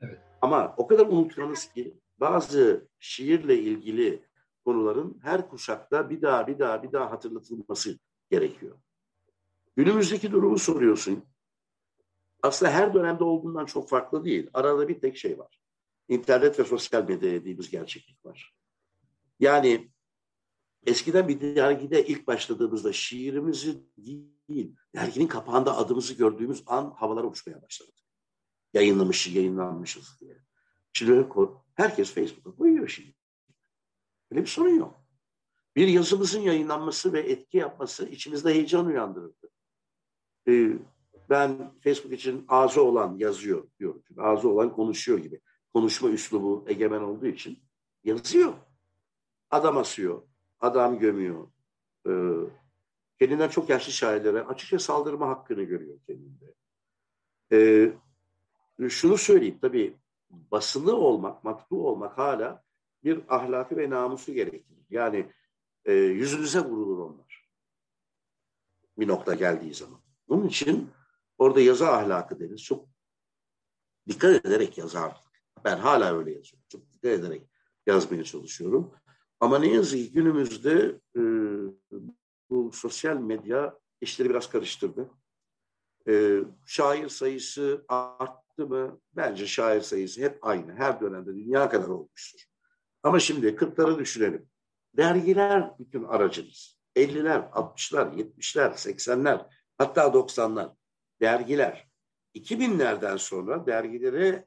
[SPEAKER 3] Evet. Ama o kadar unutkanız ki bazı şiirle ilgili konuların her kuşakta bir daha bir daha bir daha hatırlatılması gerekiyor. Günümüzdeki durumu soruyorsun. Aslında her dönemde olduğundan çok farklı değil. Arada bir tek şey var. İnternet ve sosyal medya dediğimiz gerçeklik var. Yani eskiden bir dergide ilk başladığımızda şiirimizi değil, derginin kapağında adımızı gördüğümüz an havalara uçmaya başladı. Yayınlamışız, yayınlanmışız diye. Şimdi herkes Facebook'a koyuyor şimdi. Öyle bir sorun yok. Bir yazımızın yayınlanması ve etki yapması içimizde heyecan uyandırırdı. Ee, ben Facebook için ağzı olan yazıyor diyorum. Çünkü ağzı olan konuşuyor gibi. Konuşma üslubu egemen olduğu için yazıyor. Adam asıyor, adam gömüyor. Ee, kendinden çok yaşlı şairlere açıkça saldırma hakkını görüyor kendinde. Ee, şunu söyleyeyim tabii basılı olmak, matbu olmak hala bir ahlakı ve namusu gerektirir. Yani e, yüzünüze vurulur onlar. Bir nokta geldiği zaman. Bunun için orada yazı ahlakı deriz. Çok dikkat ederek yazar. Ben hala öyle yazıyorum. Çok dikkat ederek yazmaya çalışıyorum. Ama ne yazık ki günümüzde e, bu sosyal medya işleri biraz karıştırdı. E, şair sayısı arttı mı? Bence şair sayısı hep aynı. Her dönemde dünya kadar olmuştur. Ama şimdi kırkları düşünelim. Dergiler bütün aracınız. 50'ler, 60'lar, 70'ler, 80'ler, hatta 90'lar. Dergiler. 2000'lerden sonra dergilere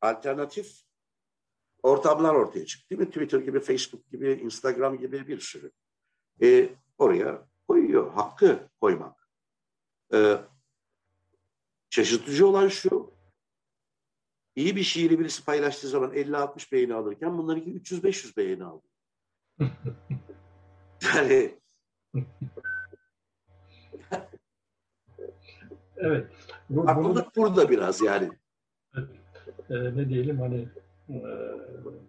[SPEAKER 3] alternatif ortamlar ortaya çıktı. Değil mi? Twitter gibi, Facebook gibi, Instagram gibi bir sürü. E, oraya koyuyor. Hakkı koymak. E, şaşırtıcı olan şu. İyi bir şiiri birisi paylaştığı zaman 50-60 beğeni alırken bunlarınki 300-500 beğeni aldı. *laughs* yani
[SPEAKER 2] Evet. Bu,
[SPEAKER 3] Haklılık bunu... burada biraz yani.
[SPEAKER 2] Evet. Ee, ne diyelim hani e,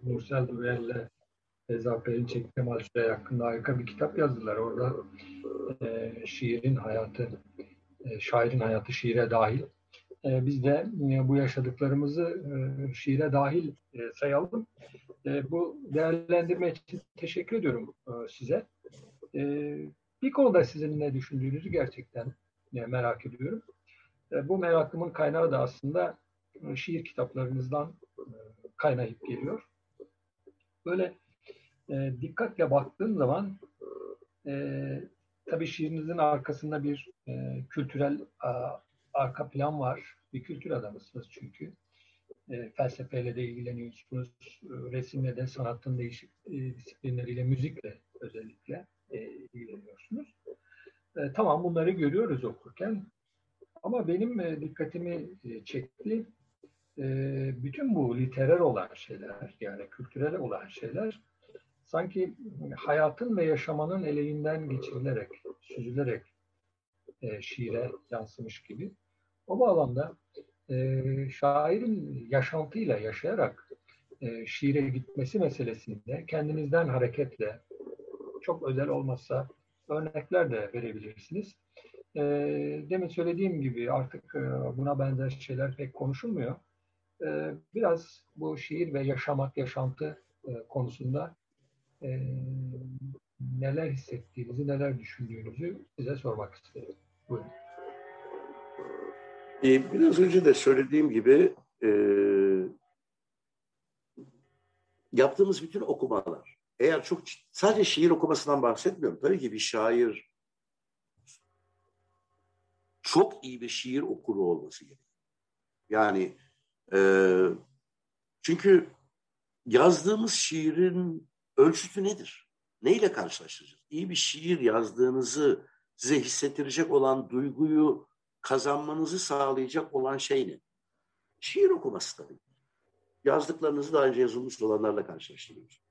[SPEAKER 2] Nursel Düvel'le Reza Perinçek Kemal Süre hakkında harika bir kitap yazdılar. Orada e, şiirin hayatı, e, şairin hayatı şiire dahil. E, biz de e, bu yaşadıklarımızı e, şiire dahil e, sayalım. Bu değerlendirme için teşekkür ediyorum size. E, bir konuda sizin ne düşündüğünüzü gerçekten merak ediyorum. Bu merakımın kaynağı da aslında şiir kitaplarınızdan kaynayıp geliyor. Böyle dikkatle baktığım zaman tabii şiirinizin arkasında bir kültürel arka plan var. Bir kültür adamısınız çünkü. E, felsefeyle de ilgileniyorsunuz. E, resimle de sanatın değişik e, disiplinleriyle, müzikle özellikle e, ilgileniyorsunuz. E, tamam bunları görüyoruz okurken. Ama benim e, dikkatimi e, çekti. e, bütün bu literer olan şeyler yani kültürel olan şeyler sanki hayatın ve yaşamanın eleğinden geçirilerek, süzülerek e, şiire yansımış gibi. O bağlamda e, şairin yaşantıyla yaşayarak e, şiire gitmesi meselesinde kendinizden hareketle çok özel olmazsa örnekler de verebilirsiniz. E, demin söylediğim gibi artık e, buna benzer şeyler pek konuşulmuyor. E, biraz bu şiir ve yaşamak, yaşantı e, konusunda e, neler hissettiğinizi, neler düşündüğünüzü size sormak isterim. Buyurun.
[SPEAKER 3] Ee, biraz önce de söylediğim gibi e, yaptığımız bütün okumalar, eğer çok sadece şiir okumasından bahsetmiyorum. Tabii ki bir şair çok iyi bir şiir okuru olması gerekiyor. Yani e, çünkü yazdığımız şiirin ölçütü nedir? Neyle karşılaştıracağız? İyi bir şiir yazdığınızı size hissettirecek olan duyguyu kazanmanızı sağlayacak olan şey ne? Şiir okuması tabii. Yazdıklarınızı daha önce yazılmış olanlarla karşılaştırıyorsunuz.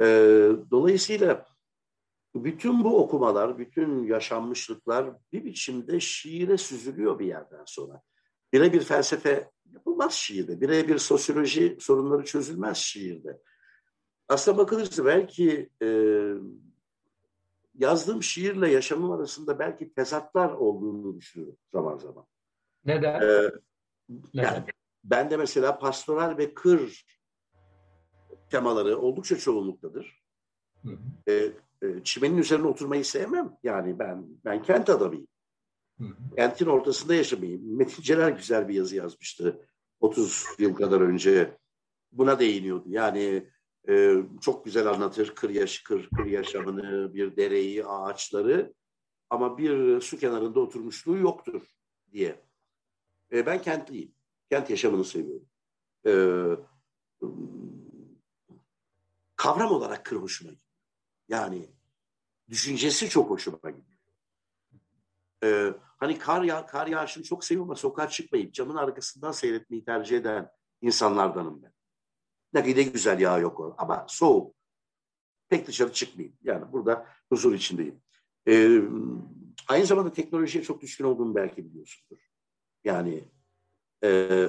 [SPEAKER 3] Ee, dolayısıyla bütün bu okumalar, bütün yaşanmışlıklar bir biçimde şiire süzülüyor bir yerden sonra. Birebir felsefe yapılmaz şiirde, birebir sosyoloji sorunları çözülmez şiirde. Aslına bakılırsa belki e, yazdığım şiirle yaşamım arasında belki tezatlar olduğunu düşünüyorum zaman zaman.
[SPEAKER 2] Neden? Ee,
[SPEAKER 3] Neden? Yani ben de mesela pastoral ve kır temaları oldukça çoğunluktadır. Hı hı. Ee, e, çimenin üzerine oturmayı sevmem. Yani ben ben kent adamıyım. Hı hı. Kentin ortasında yaşamayayım. *laughs* Metin Celal güzel bir yazı yazmıştı 30 yıl kadar önce. Buna değiniyordu. Yani e, çok güzel anlatır kır, yaş, kır, kır yaşamını, bir dereyi, ağaçları ama bir su kenarında oturmuşluğu yoktur diye. E, ben kentliyim. Kent yaşamını seviyorum. E, kavram olarak kır hoşuma gidiyor. Yani düşüncesi çok hoşuma gidiyor. E, hani kar, yağ, kar yağışını çok seviyorum ama sokağa çıkmayıp camın arkasından seyretmeyi tercih eden insanlardanım ben. Ne de güzel yağ yok. Ama soğuk. Pek dışarı çıkmayayım. Yani burada huzur içindeyim. Ee, aynı zamanda teknolojiye çok düşkün olduğumu belki biliyorsundur. Yani e,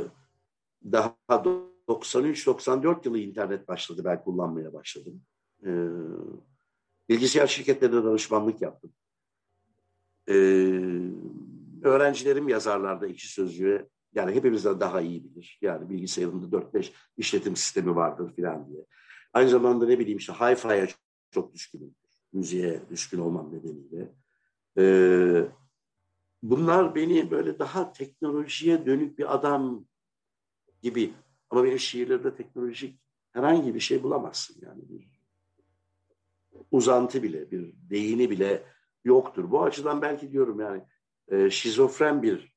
[SPEAKER 3] daha 93-94 yılı internet başladı. Ben kullanmaya başladım. Ee, bilgisayar şirketlerine danışmanlık yaptım. Ee, öğrencilerim yazarlarda iki sözcüğe yani hepimizden daha iyi bilir. Yani bilgisayarında 4-5 işletim sistemi vardır filan diye. Aynı zamanda ne bileyim işte hi-fi'ye çok düşkünüm. Müziğe düşkün olmam nedeniyle. Ee, bunlar beni böyle daha teknolojiye dönük bir adam gibi ama benim şiirlerde teknolojik herhangi bir şey bulamazsın yani bir uzantı bile bir değini bile yoktur. Bu açıdan belki diyorum yani e, şizofren bir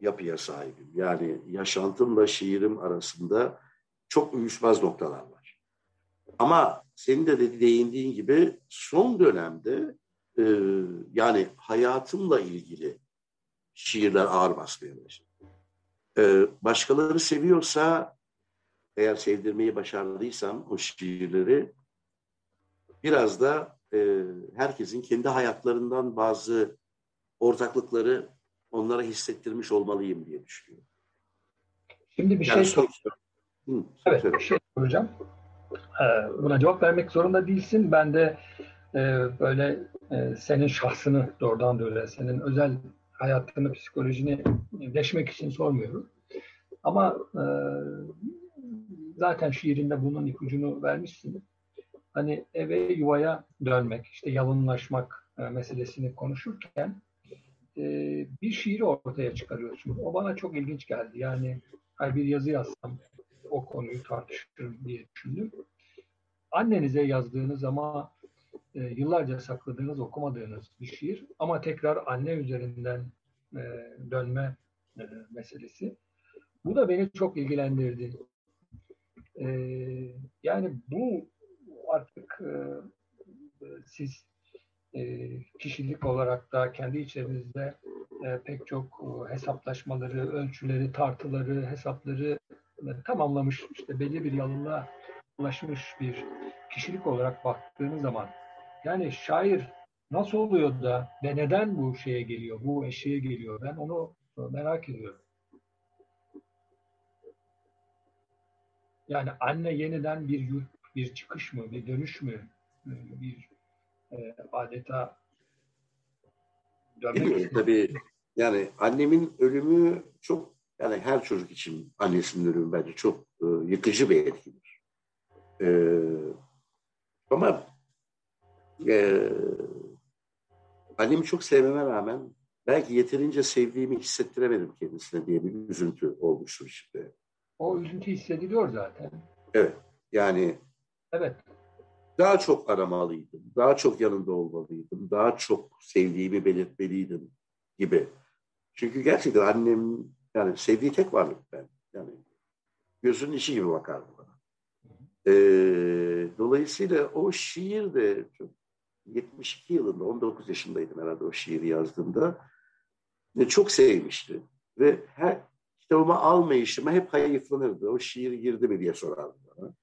[SPEAKER 3] yapıya sahibim. Yani yaşantımla şiirim arasında çok uyuşmaz noktalar var. Ama senin de değindiğin gibi son dönemde e, yani hayatımla ilgili şiirler ağır basmaya başladı. E, başkaları seviyorsa eğer sevdirmeyi başardıysam o şiirleri biraz da e, herkesin kendi hayatlarından bazı ortaklıkları onlara hissettirmiş olmalıyım diye düşünüyorum.
[SPEAKER 2] Şimdi bir yani şey soracağım. Evet, bir şey soracağım. Ee, buna cevap vermek zorunda değilsin. Ben de e, böyle e, senin şahsını doğrudan böyle senin özel hayatını, psikolojini deşmek için sormuyorum. Ama e, zaten şiirinde bunun ipucunu vermişsin. Hani eve yuvaya dönmek, işte yalınlaşmak e, meselesini konuşurken e, bir şiiri ortaya çıkarıyorsun. O bana çok ilginç geldi. Yani hani bir yazı yazsam o konuyu tartışırım diye düşündüm. Annenize yazdığınız ama e, yıllarca sakladığınız, okumadığınız bir şiir ama tekrar anne üzerinden e, dönme e, meselesi. Bu da beni çok ilgilendirdi. E, yani bu artık e, siz e, kişilik olarak da kendi içerimizde e, pek çok e, hesaplaşmaları, ölçüleri, tartıları, hesapları tamamlamış, işte belli bir yalınlığa ulaşmış bir kişilik olarak baktığınız zaman yani şair nasıl oluyor da ve neden bu şeye geliyor, bu eşeğe geliyor? Ben onu merak ediyorum. Yani anne yeniden bir yurt, bir çıkış mı, bir dönüş mü, bir e, adeta *clears throat*
[SPEAKER 3] dönmek Tabii yani annemin ölümü çok yani her çocuk için annesinin ölümü bence çok e, yıkıcı bir etkidir. E, ama e, annemi çok sevmeme rağmen belki yeterince sevdiğimi hissettiremedim kendisine diye bir üzüntü olmuştur işte.
[SPEAKER 2] O üzüntü hissediliyor zaten.
[SPEAKER 3] Evet. Yani
[SPEAKER 2] evet.
[SPEAKER 3] Daha çok aramalıydım. Daha çok yanında olmalıydım. Daha çok sevdiğimi belirtmeliydim gibi. Çünkü gerçekten annem yani sevdiği tek varlık ben. Yani gözünün içi gibi bakardı bana. Ee, dolayısıyla o şiir de çok 72 yılında 19 yaşındaydım herhalde o şiiri yazdığımda çok sevmişti. Ve her kitabımı almayışıma hep hayıflanırdı. O şiir girdi mi diye sorardı bana.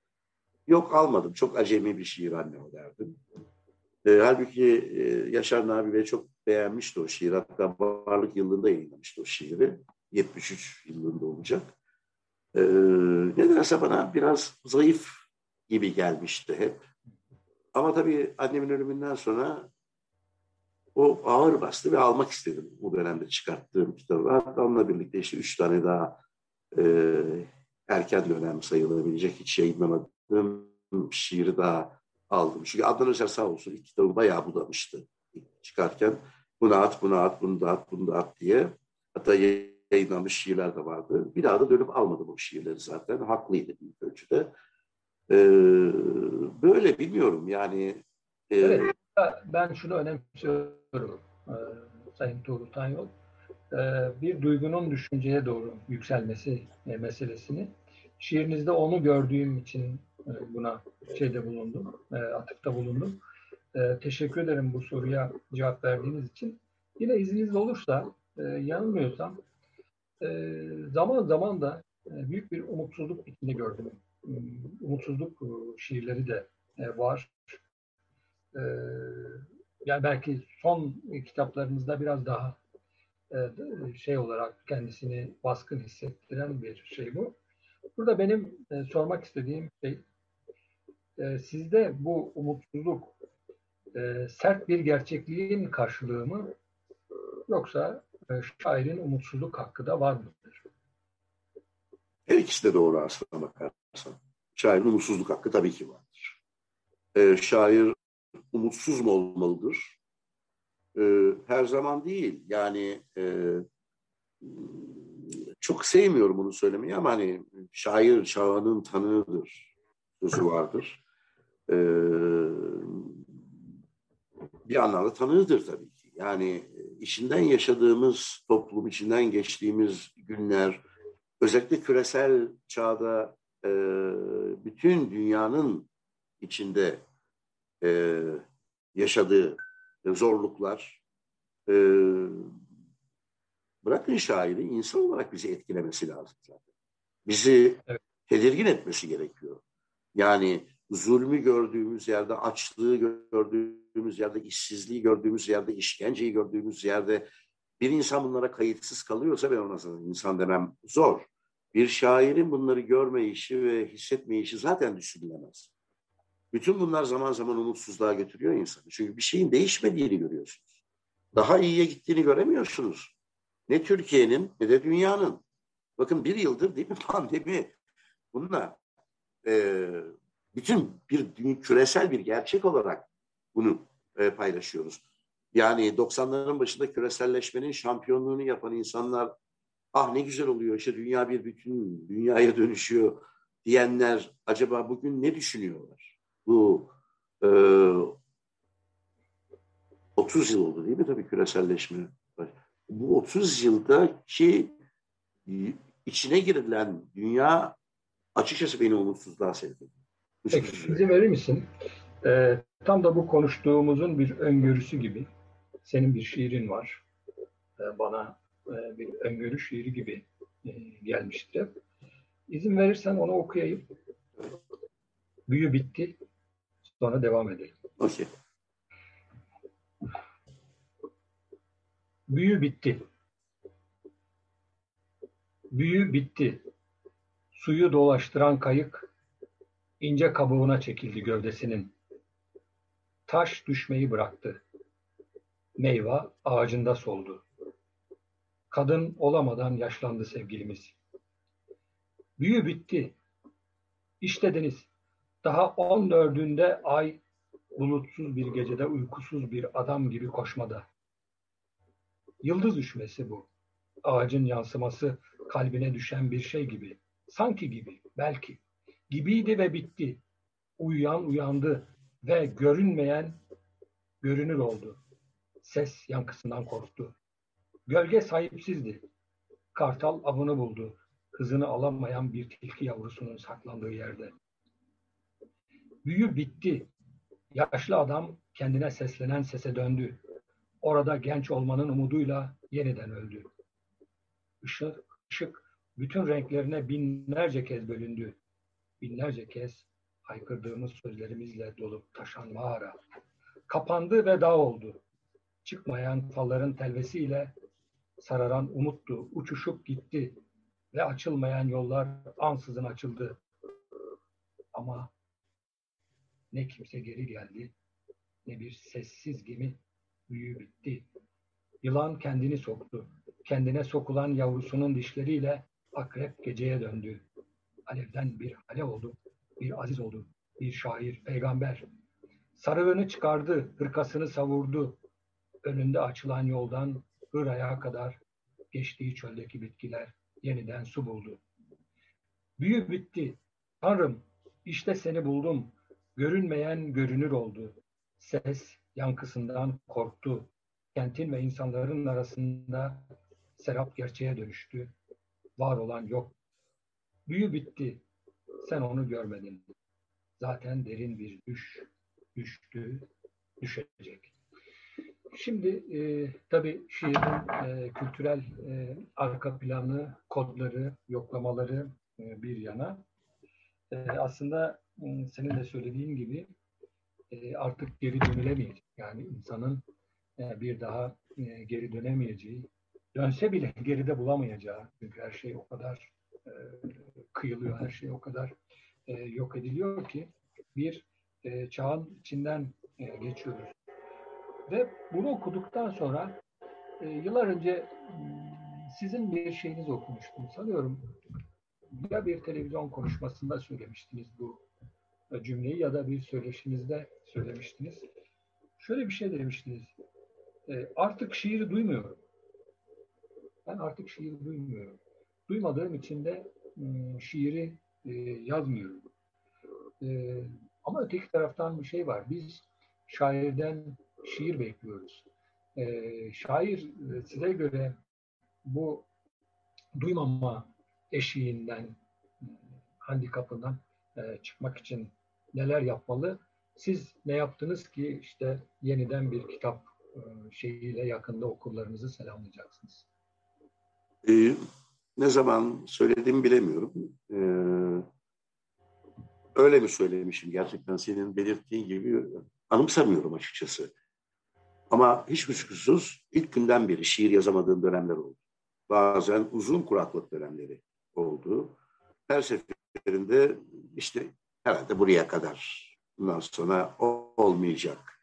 [SPEAKER 3] Yok almadım. Çok acemi bir şiir anne o derdim. E, halbuki e, Yaşar Nabi Bey çok beğenmişti o şiir. Hatta varlık yılında yayınlamıştı o şiiri. 73 yılında olacak. E, nedense bana biraz zayıf gibi gelmişti hep. Ama tabii annemin ölümünden sonra o ağır bastı ve almak istedim bu dönemde çıkarttığım kitabı. Hatta onunla birlikte işte üç tane daha e, erken dönem sayılabilecek hiç yayınlamadığım şiiri daha aldım. Çünkü Adnan Özer sağ olsun ilk kitabı bayağı budamıştı çıkarken. Bunu at, bunu at, bunu da at, bunu da at diye. Hatta yayınlanmış şiirler de vardı. Bir daha da dönüp almadım o şiirleri zaten. Haklıydı bir ölçüde. Ee, böyle bilmiyorum yani.
[SPEAKER 2] E, evet, ben şunu önemsiyorum e, Sayın Tuğrul Tanyol. E, bir duygunun düşünceye doğru yükselmesi e, meselesini. Şiirinizde onu gördüğüm için buna şeyde bulundum, e, atıfta bulundum. E, teşekkür ederim bu soruya cevap verdiğiniz için. Yine izniniz olursa, e, yanılmıyorsam, zaman zaman da büyük bir umutsuzluk içinde gördüm. Hmm, umutsuzluk şiirleri de var. Yani belki son kitaplarımızda biraz daha şey olarak kendisini baskın hissettiren bir şey bu. Burada benim sormak istediğim şey e, sizde bu umutsuzluk e, sert bir gerçekliğin karşılığı mı yoksa e, şairin umutsuzluk hakkı da var mıdır?
[SPEAKER 3] Her ikisi de doğru aslına bakarsan. Şairin umutsuzluk hakkı tabii ki vardır. E, şair umutsuz mu olmalıdır? E, her zaman değil. Yani e, çok sevmiyorum bunu söylemeyi ama hani şair çağının tanığıdır sözü vardır. Ee, bir anlamda tanığıdır tabii ki. Yani içinden yaşadığımız toplum, içinden geçtiğimiz günler, özellikle küresel çağda e, bütün dünyanın içinde e, yaşadığı zorluklar, e, bırakın şairi insan olarak bizi etkilemesi lazım zaten. Bizi evet. tedirgin etmesi gerekiyor. Yani zulmü gördüğümüz yerde, açlığı gördüğümüz yerde, işsizliği gördüğümüz yerde, işkenceyi gördüğümüz yerde bir insan bunlara kayıtsız kalıyorsa ben ona insan demem zor. Bir şairin bunları görmeyişi ve hissetmeyişi zaten düşünülemez. Bütün bunlar zaman zaman umutsuzluğa götürüyor insanı. Çünkü bir şeyin değişmediğini görüyorsunuz. Daha iyiye gittiğini göremiyorsunuz. Ne Türkiye'nin ne de dünyanın. Bakın bir yıldır değil mi *laughs* pandemi bununla e, bütün bir küresel bir gerçek olarak bunu e, paylaşıyoruz. Yani 90'ların başında küreselleşmenin şampiyonluğunu yapan insanlar ah ne güzel oluyor işte dünya bir bütün dünyaya dönüşüyor diyenler acaba bugün ne düşünüyorlar? Bu e, 30 yıl oldu değil mi tabii küreselleşme? Bu 30 yılda ki içine girilen dünya açıkçası beni umutsuzluğa sevk ediyor.
[SPEAKER 2] Peki, izin verir misin? Ee, tam da bu konuştuğumuzun bir öngörüsü gibi senin bir şiirin var. e, bana e, bir öngörü şiiri gibi e, gelmişti. İzin verirsen onu okuyayım. Büyü bitti. Sonra devam edelim.
[SPEAKER 3] Okey.
[SPEAKER 2] Büyü bitti. Büyü bitti. Suyu dolaştıran kayık ince kabuğuna çekildi gövdesinin. Taş düşmeyi bıraktı. Meyve ağacında soldu. Kadın olamadan yaşlandı sevgilimiz. Büyü bitti. İşte deniz. Daha on dördünde ay bulutsuz bir gecede uykusuz bir adam gibi koşmada. Yıldız düşmesi bu. Ağacın yansıması kalbine düşen bir şey gibi. Sanki gibi, belki. Gibiydi ve bitti. Uyuyan uyandı ve görünmeyen görünür oldu. Ses yankısından korktu. Gölge sahipsizdi. Kartal avını buldu. Kızını alamayan bir tilki yavrusunun saklandığı yerde. Büyü bitti. Yaşlı adam kendine seslenen sese döndü. Orada genç olmanın umuduyla yeniden öldü. Işık, ışık bütün renklerine binlerce kez bölündü. Binlerce kez haykırdığımız sözlerimizle dolup taşan mağara. Kapandı ve dağ oldu. Çıkmayan falların telvesiyle sararan umuttu, uçuşup gitti ve açılmayan yollar ansızın açıldı. Ama ne kimse geri geldi, ne bir sessiz gemi büyü bitti. Yılan kendini soktu. Kendine sokulan yavrusunun dişleriyle akrep geceye döndü. Alevden bir hale oldu, bir aziz oldu, bir şair, peygamber. Sarığını çıkardı, hırkasını savurdu. Önünde açılan yoldan Hıra'ya kadar geçtiği çöldeki bitkiler yeniden su buldu. Büyü bitti. Tanrım, işte seni buldum. Görünmeyen görünür oldu. Ses yankısından korktu. Kentin ve insanların arasında serap gerçeğe dönüştü. Var olan yok. Büyü bitti. Sen onu görmedin. Zaten derin bir düş. Düştü, düşecek. Şimdi e, tabii şiirin e, kültürel e, arka planı, kodları, yoklamaları e, bir yana. E, aslında e, senin de söylediğin gibi e, artık geri dönülemeyecek. Yani insanın e, bir daha e, geri dönemeyeceği, dönse bile *laughs* geride bulamayacağı. Çünkü her şey o kadar e, kıyılıyor, her şey o kadar e, yok ediliyor ki bir e, çağın içinden e, geçiyoruz. Ve bunu okuduktan sonra e, yıllar önce sizin bir şeyiniz okumuştum. Sanıyorum ya bir televizyon konuşmasında söylemiştiniz bu cümleyi ya da bir söyleşinizde söylemiştiniz. Şöyle bir şey demiştiniz. E, artık şiiri duymuyorum. Ben artık şiiri duymuyorum. Duymadığım için de e, şiiri e, yazmıyorum. Ama öteki taraftan bir şey var. Biz şairden şiir bekliyoruz. Şair size göre bu duymama eşiğinden, handikapından e, çıkmak için neler yapmalı? Siz ne yaptınız ki işte yeniden bir kitap şeyiyle yakında okurlarınızı selamlayacaksınız?
[SPEAKER 3] Ee, ne zaman söylediğimi bilemiyorum. Ee, öyle mi söylemişim gerçekten senin belirttiğin gibi anımsamıyorum açıkçası. Ama hiç kuşkusuz ilk günden beri şiir yazamadığım dönemler oldu. Bazen uzun kuraklık dönemleri oldu. Her seferinde işte herhalde buraya kadar bundan sonra olmayacak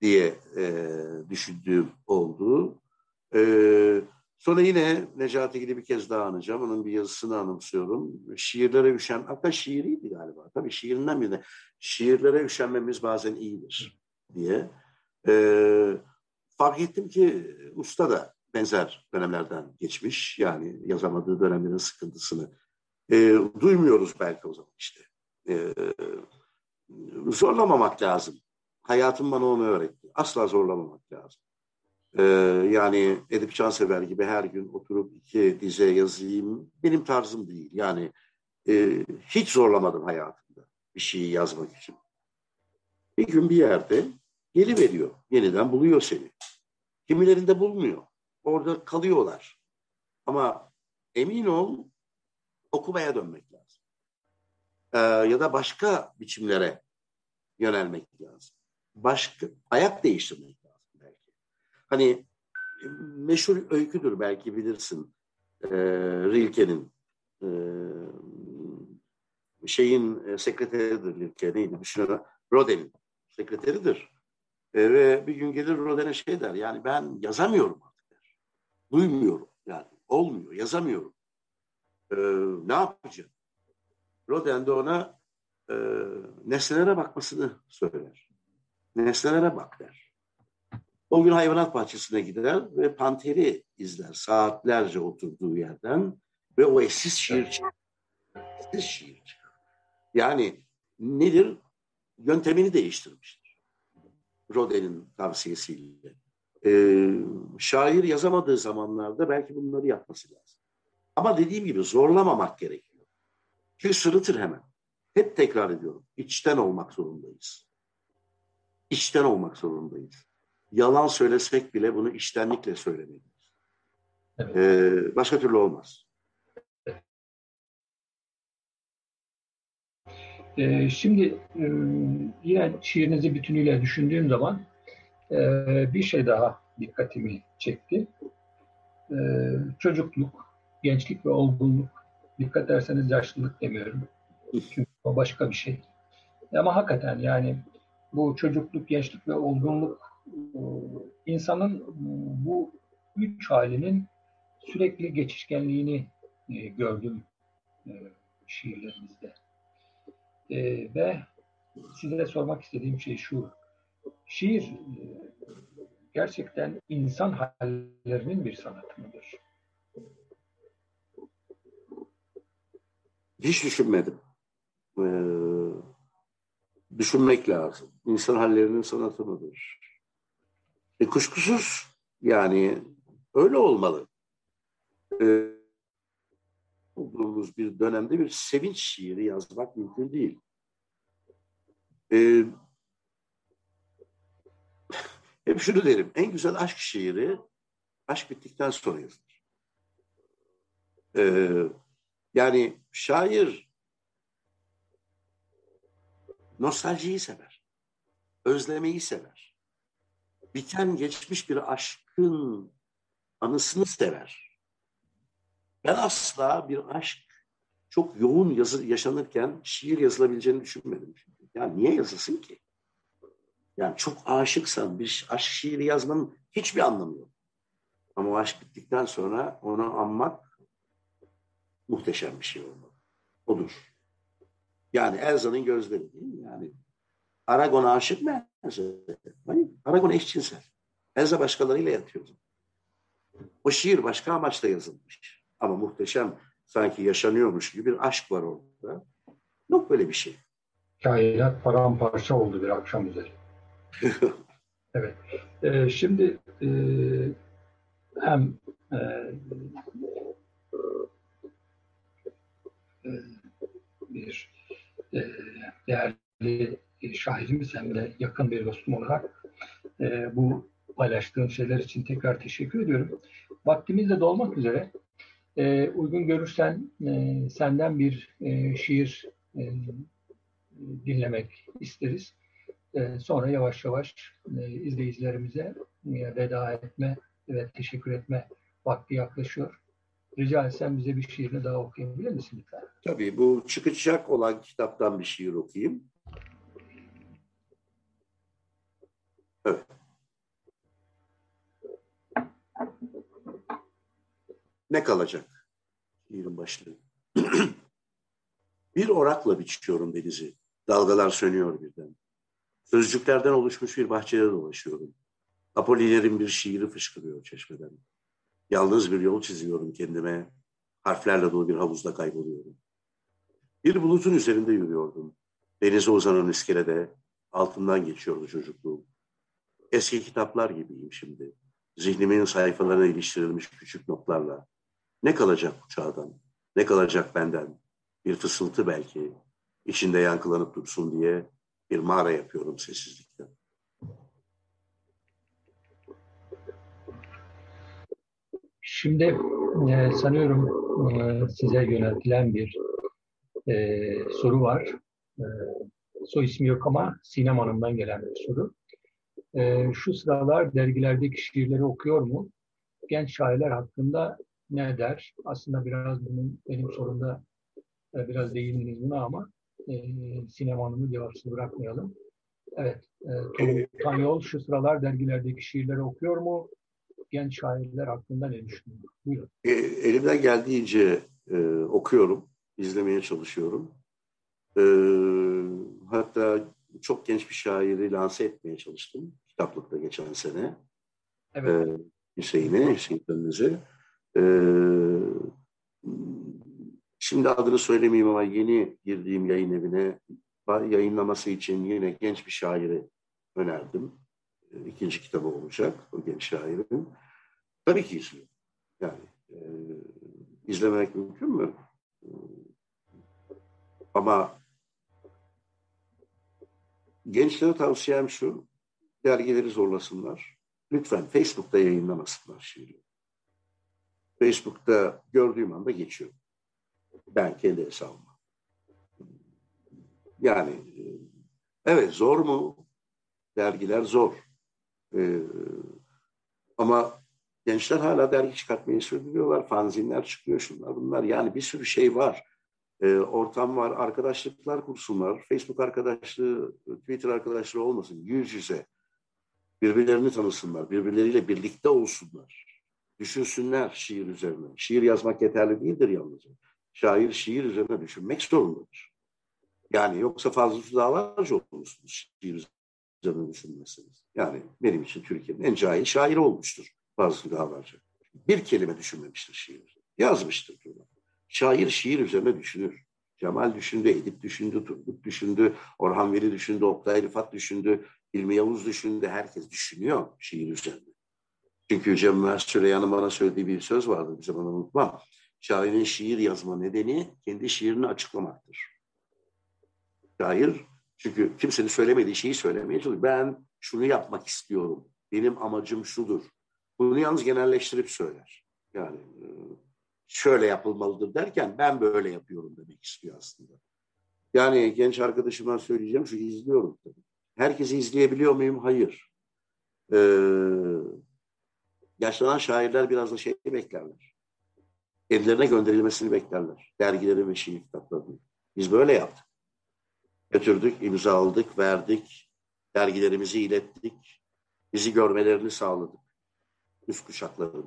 [SPEAKER 3] diye e, düşündüğüm oldu. E, sonra yine Necati gibi bir kez daha anacağım. Onun bir yazısını anımsıyorum. Şiirlere üşen, hatta şiiriydi galiba. Tabii şiirinden bir de şiirlere üşenmemiz bazen iyidir diye. E, fark ettim ki usta da benzer dönemlerden geçmiş. Yani yazamadığı dönemlerin sıkıntısını e, duymuyoruz belki o zaman işte. E, zorlamamak lazım. Hayatım bana onu öğretti. Asla zorlamamak lazım. E, yani Edip Cansever gibi her gün oturup iki dize yazayım benim tarzım değil. Yani e, hiç zorlamadım hayatımda bir şeyi yazmak için. Bir gün bir yerde geliveriyor. Yeniden buluyor seni. Kimilerinde bulmuyor. orada kalıyorlar. Ama emin ol okumaya dönmek lazım. Ee, ya da başka biçimlere yönelmek lazım. Başka ayak değiştirmek. Hani meşhur öyküdür belki bilirsin. Ee, Rilke'nin e, şeyin e, sekreteridir Rilke neydi düşünüyorum. Rodin'in sekreteridir. E, ve bir gün gelir Rodin'e şey der yani ben yazamıyorum artık der. Duymuyorum yani olmuyor yazamıyorum. E, ne yapacağım? Rodin de ona e, nesnelere bakmasını söyler. Nesnelere bak der. O gün hayvanat bahçesine gider ve panteri izler saatlerce oturduğu yerden ve o eşsiz şiir çıkar. Eşsiz şiir çıkar. Yani nedir? Yöntemini değiştirmiştir. Rodin'in tavsiyesiyle. Ee, şair yazamadığı zamanlarda belki bunları yapması lazım. Ama dediğim gibi zorlamamak gerekiyor. Çünkü sırıtır hemen. Hep tekrar ediyorum. İçten olmak zorundayız. İçten olmak zorundayız. Yalan söylesek bile bunu içtenlikle söylemeliyiz. Evet. Ee, başka türlü olmaz.
[SPEAKER 2] Ee, şimdi e, yine şiirinizi bütünüyle düşündüğüm zaman e, bir şey daha dikkatimi çekti. E, çocukluk, gençlik ve olgunluk. Dikkat ederseniz yaşlılık demiyorum. Çünkü o başka bir şey. Ama hakikaten yani bu çocukluk, gençlik ve olgunluk insanın bu üç halinin sürekli geçişkenliğini gördüm şiirlerimizde. E, ve size sormak istediğim şey şu. Şiir e, gerçekten insan hallerinin bir sanatı mıdır?
[SPEAKER 3] Hiç düşünmedim. Ee, düşünmek lazım. İnsan hallerinin sanatı mıdır? E, kuşkusuz yani öyle olmalı. Olduğumuz bir dönemde bir sevinç şiiri yazmak mümkün değil. Ee, hep şunu derim, en güzel aşk şiiri aşk bittikten sonra yazılır. Ee, yani şair nostaljiyi sever, özlemeyi sever. Biten geçmiş bir aşkın anısını sever. Ben asla bir aşk çok yoğun yazı, yaşanırken şiir yazılabileceğini düşünmedim. Yani niye yazılsın ki? Yani çok aşıksan bir aşk şiiri yazmanın hiçbir anlamı yok. Ama o aşk bittikten sonra onu anmak muhteşem bir şey olmalı. Odur. Yani Elza'nın gözleri değil mi? Yani Aragon'a aşık mı? Hayır. Aragon eşcinsel. Elza başkalarıyla yatıyor. O şiir başka amaçla yazılmış. Ama muhteşem sanki yaşanıyormuş gibi bir aşk var orada. Yok böyle bir şey.
[SPEAKER 2] Kainat paramparça oldu bir akşam üzeri. *laughs* evet. Ee, şimdi e, hem e, e bir e, değerli şahidimiz hem de yakın bir dostum olarak e, bu paylaştığın şeyler için tekrar teşekkür ediyorum. Vaktimiz de dolmak üzere. E, uygun görürsen e, senden bir e, şiir e, dinlemek isteriz. E, sonra yavaş yavaş e, izleyicilerimize e, veda etme ve teşekkür etme vakti yaklaşıyor. Rica etsem bize bir şiirini daha okuyabilir misin lütfen?
[SPEAKER 3] Tabii bu çıkacak olan kitaptan bir şiir okuyayım. Evet. Ne kalacak? Şiirin başlığı. *clears throat* bir orakla biçiyorum denizi. Dalgalar sönüyor birden. Sözcüklerden oluşmuş bir bahçede dolaşıyorum. Apoliner'in bir şiiri fışkırıyor çeşmeden. Yalnız bir yol çiziyorum kendime. Harflerle dolu bir havuzda kayboluyorum. Bir bulutun üzerinde yürüyordum. Denize uzanan iskelede altından geçiyordu çocukluğum. Eski kitaplar gibiyim şimdi. Zihnimin sayfalarına iliştirilmiş küçük notlarla. Ne kalacak bu çağdan? Ne kalacak benden? Bir fısıltı belki. İçinde yankılanıp dursun diye bir mağara yapıyorum sessizlikten.
[SPEAKER 2] Şimdi e, sanıyorum e, size yöneltilen bir e, soru var. E, soy ismi yok ama Sinem Hanım'dan gelen bir soru. E, şu sıralar dergilerdeki şiirleri okuyor mu? Genç şairler hakkında ne der? Aslında biraz bunun benim sorumda e, biraz değindiniz buna ama e, Sinem Hanım'ı cevapsız bırakmayalım. Evet, e, Tanyol şu sıralar dergilerdeki şiirleri okuyor mu? Genç şairler hakkında ne düşünüyor? Buyurun.
[SPEAKER 3] E, elimden geldiğince e, okuyorum, izlemeye çalışıyorum. E, hatta çok genç bir şairi lanse etmeye çalıştım kitaplıkta geçen sene. Evet. E, Hüseyin'e, Hüseyin Dönmez'e. E, şimdi adını söylemeyeyim ama yeni girdiğim yayın evine yayınlaması için yine genç bir şairi önerdim. E, ikinci kitabı olacak o genç şairin. Tabii ki izliyorum. Yani e, izlemek mümkün mü? E, ama gençlere tavsiyem şu, dergileri zorlasınlar. Lütfen Facebook'ta yayınlamasınlar şiiri. Facebook'ta gördüğüm anda geçiyorum. Ben kendi hesabıma. Yani e, evet zor mu? Dergiler zor. Ee, ama gençler hala dergi çıkartmayı sürdürüyorlar. Fanzinler çıkıyor şunlar bunlar. Yani bir sürü şey var. Ee, ortam var. Arkadaşlıklar kursunlar. Facebook arkadaşlığı, Twitter arkadaşlığı olmasın. Yüz yüze. Birbirlerini tanısınlar. Birbirleriyle birlikte olsunlar. Düşünsünler şiir üzerine. Şiir yazmak yeterli değildir yalnızca. Şair şiir üzerine düşünmek zorundadır. Yani yoksa fazla davalarca olursunuz şiir üzerine düşünmezseniz. Yani benim için Türkiye'nin en cahil şairi olmuştur bazı davalarca. Bir kelime düşünmemiştir şiir. Yazmıştır. Diyorlar. Şair şiir üzerine düşünür. Cemal düşündü, Edip düşündü, Turgut düşündü, Orhan Veli düşündü, Oktay Rıfat düşündü, İlmi Yavuz düşündü. Herkes düşünüyor şiir üzerine. Çünkü Cemal Süreyya'nın bana söylediği bir söz vardı, bir zaman unutmam. Şairin şiir yazma nedeni kendi şiirini açıklamaktır. Şair çünkü kimsenin söylemediği şeyi söylemeye çalışıyor. Ben şunu yapmak istiyorum. Benim amacım şudur. Bunu yalnız genelleştirip söyler. Yani e, şöyle yapılmalıdır derken ben böyle yapıyorum demek istiyor aslında. Yani genç arkadaşıma söyleyeceğim şu izliyorum tabii. Herkesi izleyebiliyor muyum? Hayır. Ee, yaşlanan şairler biraz da şey beklerler. Kendilerine gönderilmesini beklerler. Dergileri ve şiir kitaplarını. Biz böyle yaptık. Götürdük, imzaladık, verdik. Dergilerimizi ilettik. Bizi görmelerini sağladık. Üst kuşakların.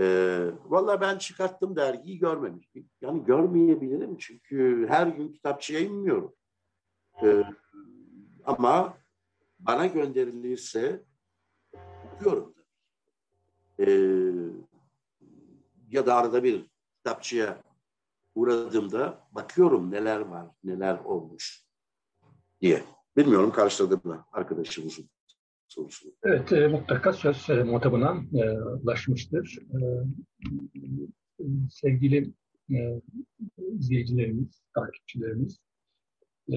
[SPEAKER 3] Ee, Valla ben çıkarttım dergiyi görmemiştim. Yani görmeyebilirim çünkü her gün kitapçıya inmiyorum. Ee, ama bana gönderilirse okuyorum. Ee, ya da arada bir kitapçıya uğradığımda bakıyorum neler var, neler olmuş diye. Bilmiyorum karşıladım mı arkadaşımızın sorusunu.
[SPEAKER 2] Evet, e, mutlaka söz e, muhatabına e, ulaşmıştır. E, sevgili e, izleyicilerimiz, takipçilerimiz, e,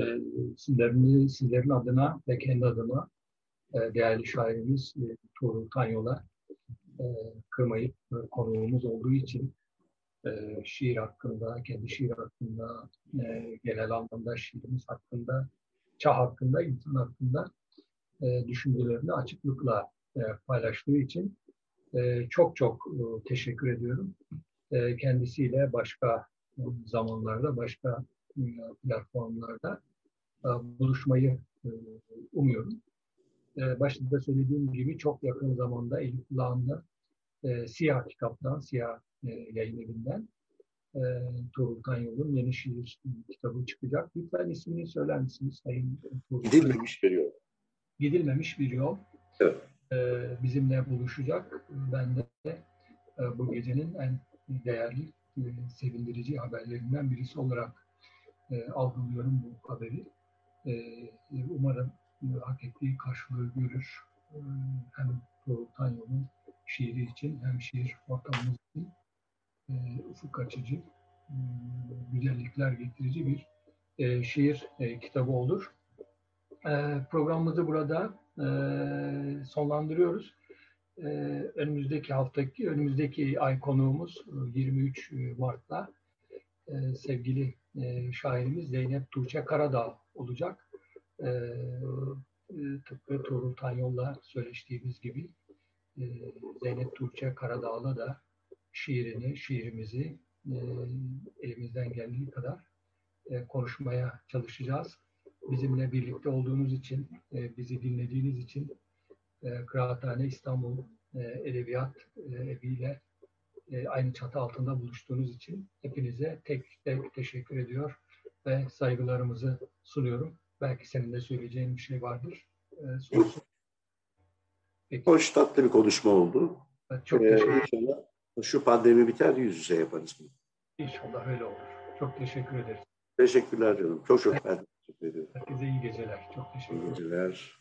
[SPEAKER 2] sizlerin, sizlerin adına ve kendi adıma e, değerli şairimiz e, Tuğrul Tanyol'a e, kırmayıp e, konuğumuz olduğu için e, şiir hakkında, kendi şiir hakkında, e, genel anlamda şiirimiz hakkında, çağ hakkında, insan hakkında e, düşüncelerini açıklıkla e, paylaştığı için e, çok çok e, teşekkür ediyorum. E, kendisiyle başka zamanlarda, başka platformlarda e, buluşmayı e, umuyorum. E, başta da söylediğim gibi çok yakın zamanda Elif Kulağı'nda Siyah kitaptan, Siyah yayın evinden Tuğrul Tanyol'un yeni şiir kitabı çıkacak. Lütfen ismini söyler misiniz Sayın
[SPEAKER 3] Tuğrul? Gidilmemiş bir yol.
[SPEAKER 2] Gidilmemiş bir yol.
[SPEAKER 3] Evet.
[SPEAKER 2] Bizimle buluşacak. Ben de bu gecenin en değerli, sevindirici haberlerinden birisi olarak e, algılıyorum bu haberi. E, umarım e, hak ettiği karşılığı görür. E, hem Tuğrul Tanyol'un şiiri için hem şiir ortamımız için e, ufuk açıcı, e, güzellikler getirici bir e, şiir e, kitabı olur. E, programımızı burada e, sonlandırıyoruz. e, önümüzdeki haftaki, önümüzdeki ay konuğumuz 23 Mart'ta e, sevgili e, şairimiz Zeynep Tuğçe Karadağ olacak. E, e, tıpkı Tuğrul Tanyol'la söyleştiğimiz gibi e, Zeynep Tuğçe Karadağ'la da şiirini, şiirimizi e, elimizden geldiği kadar e, konuşmaya çalışacağız. Bizimle birlikte olduğunuz için, e, bizi dinlediğiniz için e, Kıraathane İstanbul e, Edebiyat e, Evi'yle aynı çatı altında buluştuğunuz için hepinize tek tek teşekkür ediyor ve saygılarımızı sunuyorum. Belki senin de söyleyeceğin bir şey vardır. E,
[SPEAKER 3] Peki. Hoş tatlı bir konuşma oldu.
[SPEAKER 2] Evet, çok ee, teşekkür
[SPEAKER 3] İnşallah şu pandemi biter yüz yüze yaparız.
[SPEAKER 2] İnşallah öyle olur. Çok teşekkür ederiz.
[SPEAKER 3] Teşekkürler canım. Çok çok ben teşekkür ediyorum.
[SPEAKER 2] Herkese iyi geceler. Çok teşekkür ederim.
[SPEAKER 3] İyi geceler.